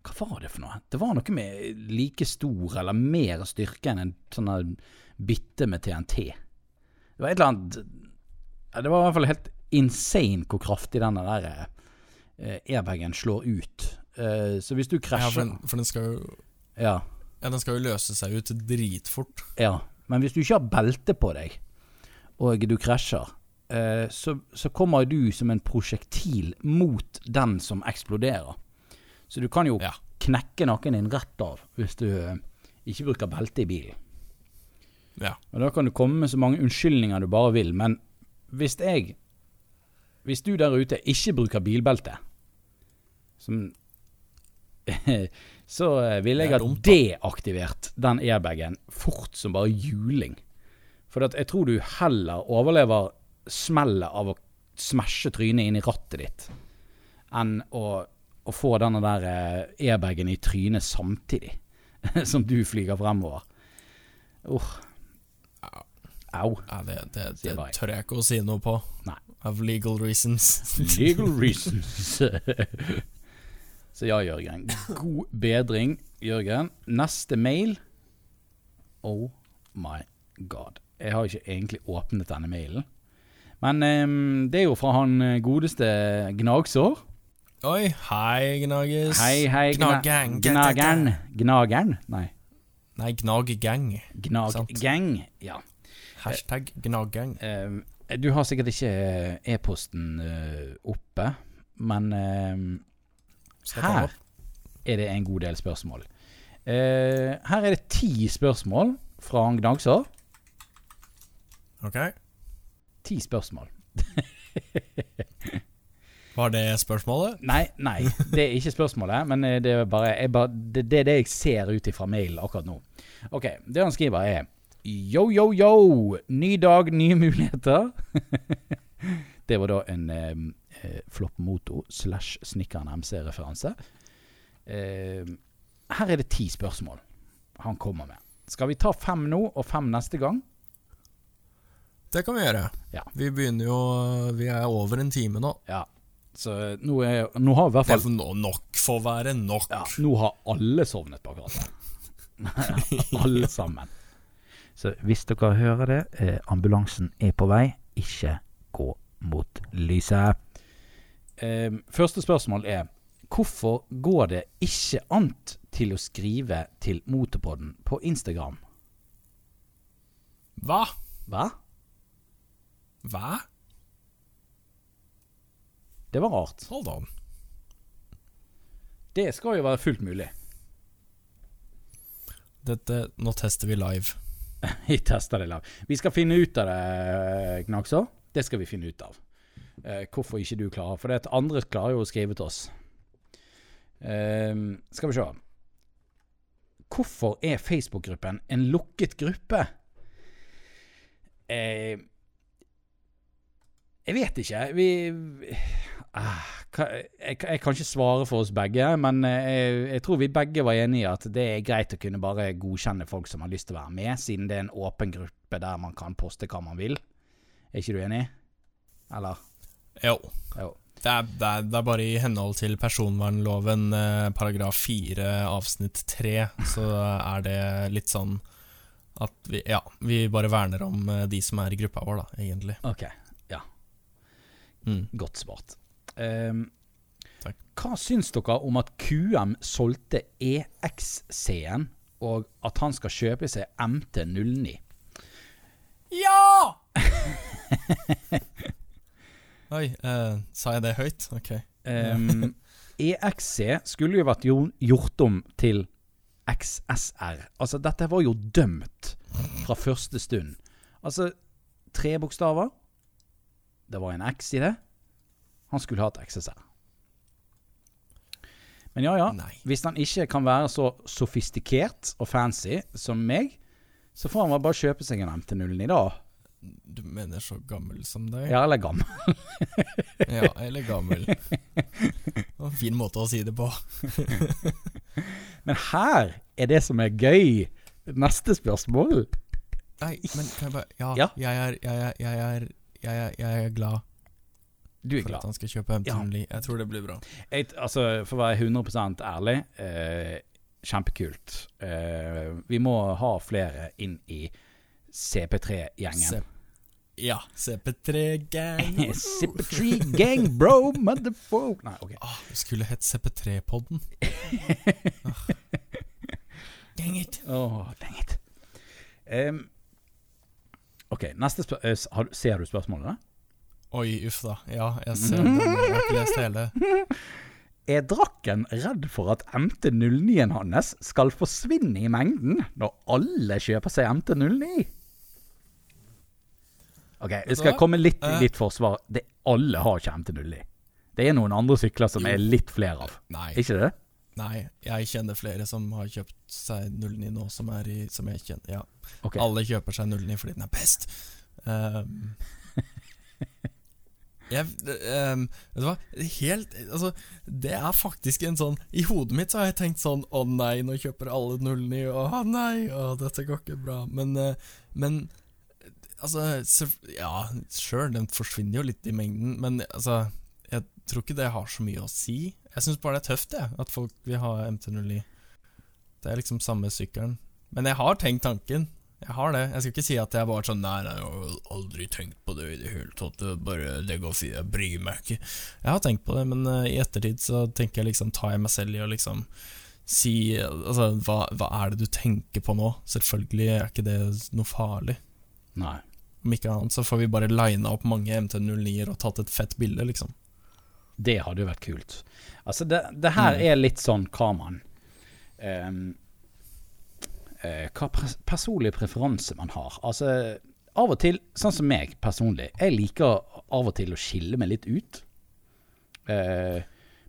[SPEAKER 1] Hva var det for noe? Det var noe med like stor eller mer styrke enn en sånn bytte med TNT. Det var et eller annet Det var i hvert fall helt insane hvor kraftig den der eh, airbagen slår ut. Eh, så hvis du
[SPEAKER 2] ja
[SPEAKER 1] krasjer
[SPEAKER 2] den, for den skal jo
[SPEAKER 1] ja,
[SPEAKER 2] Ja, den skal jo løse seg ut dritfort.
[SPEAKER 1] ja, men hvis du ikke har belte på deg, og du krasjer, så, så kommer du som en prosjektil mot den som eksploderer. Så du kan jo
[SPEAKER 2] Ja.
[SPEAKER 1] knekke nakken din rett av hvis du eh, ikke bruker belte i bilen.
[SPEAKER 2] Ja.
[SPEAKER 1] Og Da kan du komme med så mange unnskyldninger du bare vil, men hvis jeg Hvis du der ute ikke bruker bilbelte, som (laughs) så eh, ville jeg ha deaktivert den airbagen fort som bare juling. For jeg tror du heller overlever smellet av å smashe trynet inn i rattet ditt, enn å, å få denne der eh, airbagen i trynet samtidig (laughs) som du flyger fremover. Uh. Au.
[SPEAKER 2] Ja, det, det, det tør jeg ikke å si noe på.
[SPEAKER 1] Nei.
[SPEAKER 2] Of legal reasons. (laughs)
[SPEAKER 1] Legal reasons. (laughs) Så ja, Jørgen. God bedring, Jørgen. Neste mail Oh my god. Jeg har ikke egentlig åpnet denne mailen. Men um, det er jo fra han eh, godeste Gnagsår.
[SPEAKER 2] Oi, hei, Gnages.
[SPEAKER 1] Hei, hei, Gnageng,
[SPEAKER 2] Gnaggang.
[SPEAKER 1] Gnageren. Gnageren? Nei.
[SPEAKER 2] Nei, Gnaggang.
[SPEAKER 1] Gnaggang. Ja.
[SPEAKER 2] Hashtag Gnaggang.
[SPEAKER 1] Uh, du har sikkert ikke eh, e-posten eh, oppe, men
[SPEAKER 2] den
[SPEAKER 1] Her er det en god del spørsmål. Uh, her er det ti spørsmål fra Gnagsår.
[SPEAKER 2] Ok.
[SPEAKER 1] Ti spørsmål. (laughs)
[SPEAKER 2] Var det spørsmålet?
[SPEAKER 1] Nei, nei, det er ikke spørsmålet, men eh, det er bare, bare det, det er det jeg ser ut ifra mailen akkurat nå. Ok, det han skriver er Yo, yo, yo! Ny dag, nye muligheter. (laughs) det var da en eh, eh, Flopp Moto slash Snikkeren MC-referanse. Eh, her er det ti spørsmål han kommer med. Skal vi ta fem nå og fem neste gang?
[SPEAKER 2] Det kan vi gjøre.
[SPEAKER 1] Ja.
[SPEAKER 2] Vi begynner jo Vi er over en time nå.
[SPEAKER 1] Ja. Så nå, er, nå har i hvert fall
[SPEAKER 2] nå- nok å være nok.
[SPEAKER 1] ja, Nå har alle sovnet på akkurat det. (laughs) alle sammen. Så hvis dere hører det, eh, ambulansen er på vei, ikke gå mot lyset. Eh, første spørsmål er Hvorfor går det ikke an til å skrive til Motorpodden på Instagram?
[SPEAKER 2] Hva?
[SPEAKER 1] Hva?
[SPEAKER 2] Hva?
[SPEAKER 1] Det var rart.
[SPEAKER 2] Hold on.
[SPEAKER 1] Det skal jo være fullt mulig.
[SPEAKER 2] Dette Nå tester vi live. (laughs)
[SPEAKER 1] Vi tester det live. Vi skal finne ut av det, Gnagså. Det skal vi finne ut av. Uh, hvorfor ikke du klarer. For det at andre klarer jo å skrive til oss. Uh, skal vi se. Hvorfor er Facebook-gruppen en lukket gruppe? Eh, jeg vet ikke. Vi ah, jeg, jeg kan ikke svare for oss begge, men eh, jeg, jeg tror vi begge var enige i at det er greit å kunne bare godkjenne folk som har lyst til å være med, siden det er en åpen gruppe der man kan poste hva man vil. Er ikke du enig? Eller?
[SPEAKER 2] Jo.
[SPEAKER 1] Jo.
[SPEAKER 2] Det er, det, er, det er bare i henhold til personvernloven eh, paragraf 4 avsnitt 3, så er det litt sånn at vi, ja, vi bare verner om eh, de som er i gruppa vår, da, egentlig.
[SPEAKER 1] Ok, ja.
[SPEAKER 2] Mm.
[SPEAKER 1] Godt svart. Um,
[SPEAKER 2] Takk.
[SPEAKER 1] hva syns dere om at QM solgte EX-C-en, og at han skal kjøpe seg MT09?
[SPEAKER 2] Ja! (laughs) Oi, uh, sa jeg det høyt? Ok. (laughs)
[SPEAKER 1] Um, EXC skulle jo vært gjort om til XSR. Altså, dette var jo dømt fra første stund. Altså, tre bokstaver. Det var en X i det. Han skulle hatt XSR. Men ja, ja.
[SPEAKER 2] Nei.
[SPEAKER 1] Hvis han ikke kan være så sofistikert og fancy som meg, så får han bare kjøpe seg en MT09 da.
[SPEAKER 2] Du mener så gammel som deg?
[SPEAKER 1] Ja, eller gammel. (laughs)
[SPEAKER 2] Ja, eller gammel. En fin måte å si det på. (laughs)
[SPEAKER 1] Men her er det som er gøy. Neste spørsmål.
[SPEAKER 2] Nei, men kan jeg bare Ja,
[SPEAKER 1] Ja.
[SPEAKER 2] Jeg, er, jeg, er, jeg, er, jeg, jeg er glad
[SPEAKER 1] Du er
[SPEAKER 2] for at
[SPEAKER 1] glad.
[SPEAKER 2] han skal kjøpe MT09. Jeg tror det blir bra.
[SPEAKER 1] Et, altså, for å være 100 ærlig, eh, kjempekult. Eh, vi må ha flere inn i CP3-gjengen.
[SPEAKER 2] Ja, CP3-gang. (laughs)
[SPEAKER 1] CP3 gang, bro, motherfuck. Nei, ok.
[SPEAKER 2] Ah, det skulle hett CP3-podden. (laughs) Dang it.
[SPEAKER 1] Oh, dang it. Em, ok, neste spør eh, har, Ser du spørsmålene?
[SPEAKER 2] Oi, uff da. Ja, jeg (laughs) ser den. Jeg har ikke lest hele. (laughs)
[SPEAKER 1] Er drakken redd for at MT09-en hans skal forsvinne i mengden når alle kjøper seg MT09? Ok, jeg skal komme litt i
[SPEAKER 2] Eh.
[SPEAKER 1] ditt forsvar. Det, alle har ikke MT09. Det er noen andre sykler som
[SPEAKER 2] Jo.
[SPEAKER 1] er litt flere av.
[SPEAKER 2] Nei,
[SPEAKER 1] Ikke det?
[SPEAKER 2] Nei, jeg kjenner flere som har kjøpt seg 09 nå, som, er i, som jeg kjenner. Ja.
[SPEAKER 1] Okay.
[SPEAKER 2] Alle kjøper seg 09 fordi den er best. Um, jeg, um, vet du hva? Helt Altså, det er faktisk en sånn I hodet mitt så har jeg tenkt sånn Å nei, nå kjøper alle 09. Å nei, å, dette går ikke bra. Men, eh, men Altså, ja, sure, den forsvinner jo litt i mengden, men altså tror ikke det har så mye å si. Jeg syns bare det er tøft, jeg, at folk vil ha MT09. Det er liksom samme sykkelen. Men jeg har tenkt tanken. Jeg har det. Jeg skal ikke si at jeg bare sånn Nei, nei, jeg har aldri tenkt på det i det hele tatt. Det, bare, det går fint. Jeg bryr meg ikke. Jeg har tenkt på det, men eh, i ettertid så tenker jeg liksom Tar jeg meg selv i å liksom si Altså, hva, hva er det du tenker på nå? Selvfølgelig er ikke det noe farlig.
[SPEAKER 1] Nei.
[SPEAKER 2] Om ikke annet så får vi bare lina opp mange MT09-er og tatt et fett bilde, liksom.
[SPEAKER 1] Det hadde jo vært kult. Altså, det, det her
[SPEAKER 2] Mm.
[SPEAKER 1] er litt sånn hva man ehm, eh, Hva pers personlig preferanse man har. Altså, av og til, sånn som meg personlig, jeg liker av og til å skille meg litt ut. Uh,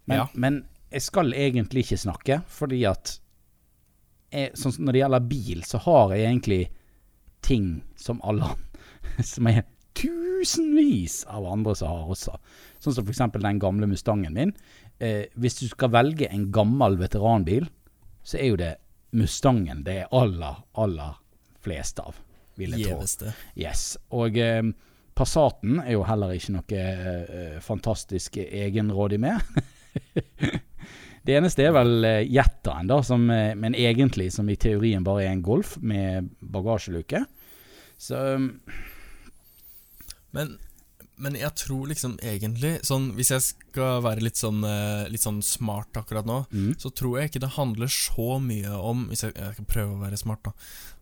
[SPEAKER 1] men,
[SPEAKER 2] Ja.
[SPEAKER 1] men jeg skal egentlig ikke snakke, fordi at jeg, sånn som når det gjelder bil, så har jeg egentlig ting som alle (laughs) Som er tusenvis av andre som har også. Sånn som eksempel den gamle Mustangen min. Eh, hvis du skal velge en gammel veteranbil, så er jo det Mustangen det er aller, aller flest av, vil jeg tro.
[SPEAKER 2] Gjeveste.
[SPEAKER 1] Yes. Og eh, Passaten er jo heller ikke noe eh, fantastisk egenrådig med. (laughs) det eneste er vel eh, Jettaen, da, som, eh, men egentlig som i teorien bare er en Golf med bagasjeluke. Så um,
[SPEAKER 2] Men, men jeg tror liksom egentlig sånn, Hvis jeg skal være litt sånn, eh, litt sånn smart akkurat nå,
[SPEAKER 1] mm,
[SPEAKER 2] så tror jeg ikke det handler så mye om Hvis jeg, jeg skal prøve å være smart, da.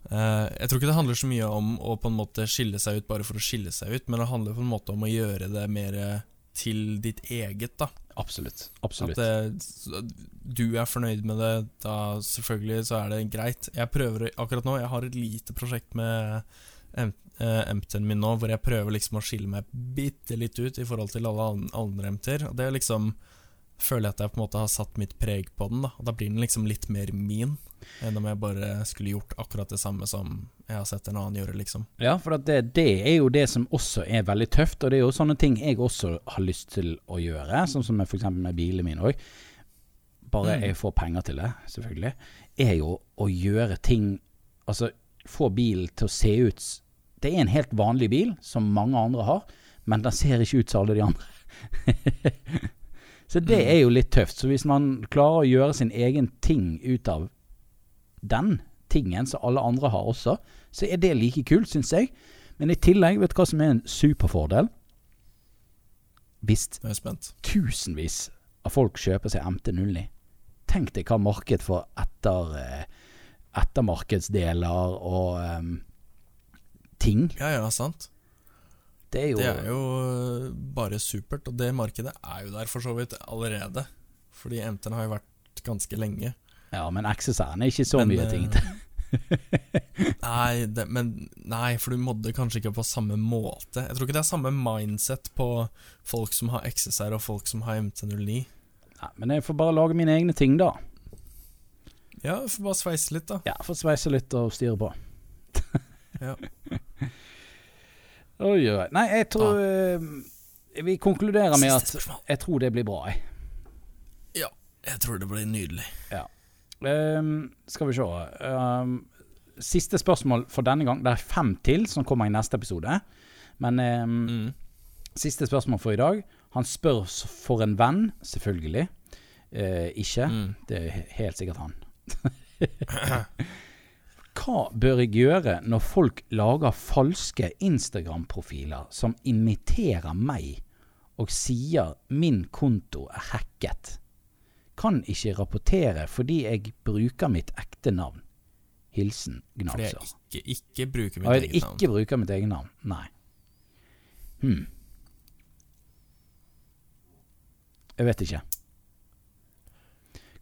[SPEAKER 2] Eh, jeg tror ikke det handler så mye om å på en måte skille seg ut bare for å skille seg ut, men det handler på en måte om å gjøre det mer eh, til ditt eget, da.
[SPEAKER 1] absolutt.
[SPEAKER 2] At
[SPEAKER 1] Absolutt.
[SPEAKER 2] det, du er fornøyd med det, da selvfølgelig så er det greit. Jeg prøver akkurat nå, jeg har et lite prosjekt med em- eh, MT-en min nå, hvor jeg prøver liksom å skille meg bitte litt ut i forhold til alle andre MT-er. Og det er liksom føler jeg at jeg på en måte har satt mitt preg på den, da. Og da blir den liksom litt mer min, enn om jeg bare skulle gjort akkurat det samme som jeg har sett en annen gjøre, liksom.
[SPEAKER 1] Ja, for at det, det er jo det som også er veldig tøft, og det er jo sånne ting jeg også har lyst til å gjøre, sånn som f.eks. med bilene mine òg. Bare
[SPEAKER 2] Mm.
[SPEAKER 1] jeg får penger til det, selvfølgelig. Er jo å gjøre ting Altså få bilen til å se ut Det er en helt vanlig bil, som mange andre har, men den ser ikke ut som alle de andre. (laughs) Så det er jo litt tøft. Så hvis man klarer å gjøre sin egen ting ut av den tingen som alle andre har også, så er det like kult, syns jeg. Men i tillegg, vet du hva som er en superfordel? Hvis tusenvis av folk kjøper seg MT09, tenk deg hva marked for etter, eh, ettermarkedsdeler og em, ting.
[SPEAKER 2] Ja, ja, sant.
[SPEAKER 1] Det er jo,
[SPEAKER 2] Det er jo øh, bare supert, og det markedet er jo der for så vidt allerede. Fordi MT-en har jo vært ganske lenge.
[SPEAKER 1] Ja, men XSR-en er ikke så
[SPEAKER 2] Men,
[SPEAKER 1] mye
[SPEAKER 2] eh,
[SPEAKER 1] ting til. (laughs)
[SPEAKER 2] Nei, det, men, nei, for du modder kanskje ikke på samme måte. Jeg tror ikke det er samme mindset på folk som har XSR og folk som har MT09.
[SPEAKER 1] Nei, men jeg får bare lage mine egne ting, da.
[SPEAKER 2] Ja, får bare sveise litt, da.
[SPEAKER 1] Ja, får sveise litt og styre på.
[SPEAKER 2] Ja. (laughs) (laughs)
[SPEAKER 1] Oi, oi. Nei, jeg tror ja. Vi konkluderer med at jeg tror det blir bra, jeg.
[SPEAKER 2] Jeg tror det blir nydelig.
[SPEAKER 1] Ehm, skal vi se um, Siste spørsmål for denne gang. Det er fem til som kommer i neste episode. Men um,
[SPEAKER 2] Mm.
[SPEAKER 1] siste spørsmål for i dag. Han spør for en venn, selvfølgelig. Uh, ikke.
[SPEAKER 2] Mm.
[SPEAKER 1] Det er helt sikkert han. (clears throat) (clears throat) Hva bør jeg gjøre når folk lager falske Instagram-profiler som imiterer meg og sier 'min konto er hacket'? Kan ikke rapportere fordi jeg bruker mitt ekte navn. Hilsen
[SPEAKER 2] Fordi jeg ikke, ikke bruker mitt eget navn.
[SPEAKER 1] ikke bruker mitt eget navn. Nei. Hm. Jeg vet ikke.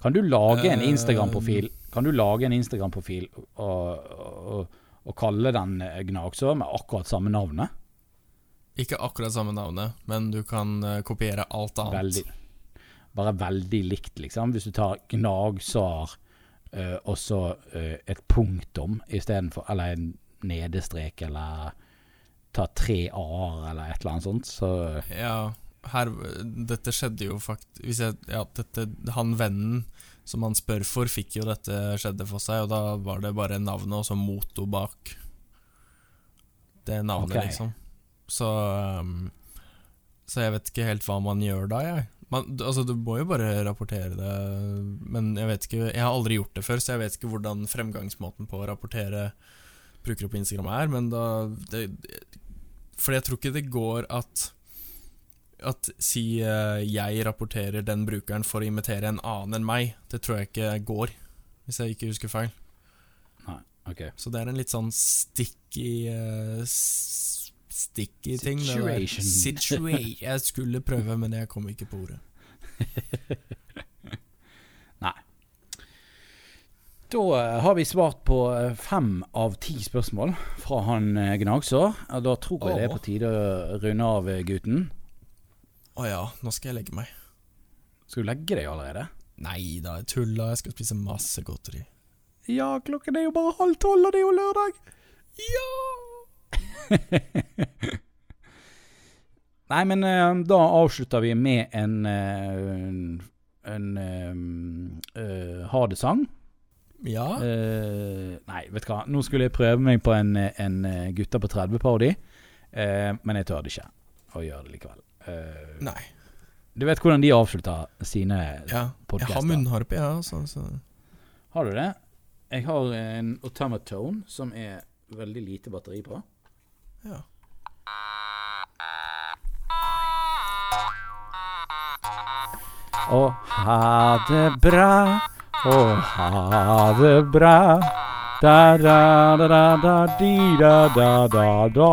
[SPEAKER 1] Kan du lage en
[SPEAKER 2] Eh,
[SPEAKER 1] Instagram-profil Kan du lage en Instagram-profil og, og, og kalle den eh, Gnagsår med akkurat samme navnet?
[SPEAKER 2] Ikke akkurat samme navnet, men du kan eh, kopiere alt annet.
[SPEAKER 1] Veldig, bare veldig likt, liksom. Hvis du tar Gnagsår eh, og så eh, et punktum istedenfor Eller en nedestrek, eller ta tre a-er, eller et eller annet sånt, så
[SPEAKER 2] Ja, her Dette skjedde jo faktisk hvis jeg, Ja, dette Han vennen som han spør for, fikk jo dette skjedde for seg, og da var det bare navnet og så moto bak det navnet,
[SPEAKER 1] okay.
[SPEAKER 2] liksom. Så um, Så jeg vet ikke helt hva man gjør da, jeg. Man, altså, du må jo bare rapportere det, men jeg vet ikke Jeg har aldri gjort det før, så jeg vet ikke hvordan fremgangsmåten på å rapportere brukere på Instagram er, men da det, Fordi jeg tror ikke det går at at si uh, jeg rapporterer den brukeren for å imitere en annen enn meg, det tror jeg ikke går, hvis jeg ikke husker feil.
[SPEAKER 1] Nei, OK.
[SPEAKER 2] Så det er en litt sånn sticky uh, Sticky ting.
[SPEAKER 1] Situation.
[SPEAKER 2] Situa- (laughs) Jeg skulle prøve, men jeg kom ikke på ordet. (laughs)
[SPEAKER 1] Nei. Da eh, har vi svart på eh, fem av ti spørsmål fra han eh, Gnagsår. Da tror jeg det er på tide å runde av, eh, gutten.
[SPEAKER 2] Å ja, nå skal jeg legge meg.
[SPEAKER 1] Skal du legge deg allerede?
[SPEAKER 2] Nei da, jeg tuller. Jeg skal spise masse godteri.
[SPEAKER 1] Ja, klokken er jo bare halv tolv, og det er jo lørdag.
[SPEAKER 2] Ja! (laughs)
[SPEAKER 1] Nei, men eh, da avslutter vi med en, eh, en, en uh, eh, det-sang.
[SPEAKER 2] Ja.
[SPEAKER 1] Uh, nei, vet du hva. Nå skulle jeg prøve meg på en, en Gutta på 30-parodi, uh, men jeg tør ikke å gjøre det likevel. Eh,
[SPEAKER 2] Nei.
[SPEAKER 1] du vet hvordan de avslutter sine
[SPEAKER 2] Ja. Jeg har munnharpe, jeg, ja, altså. så.
[SPEAKER 1] Har du det? Jeg har en automatone som er veldig lite batteri på.
[SPEAKER 2] Ja.
[SPEAKER 1] Å ha det bra, å ha det bra. Da da da da da di da da da da.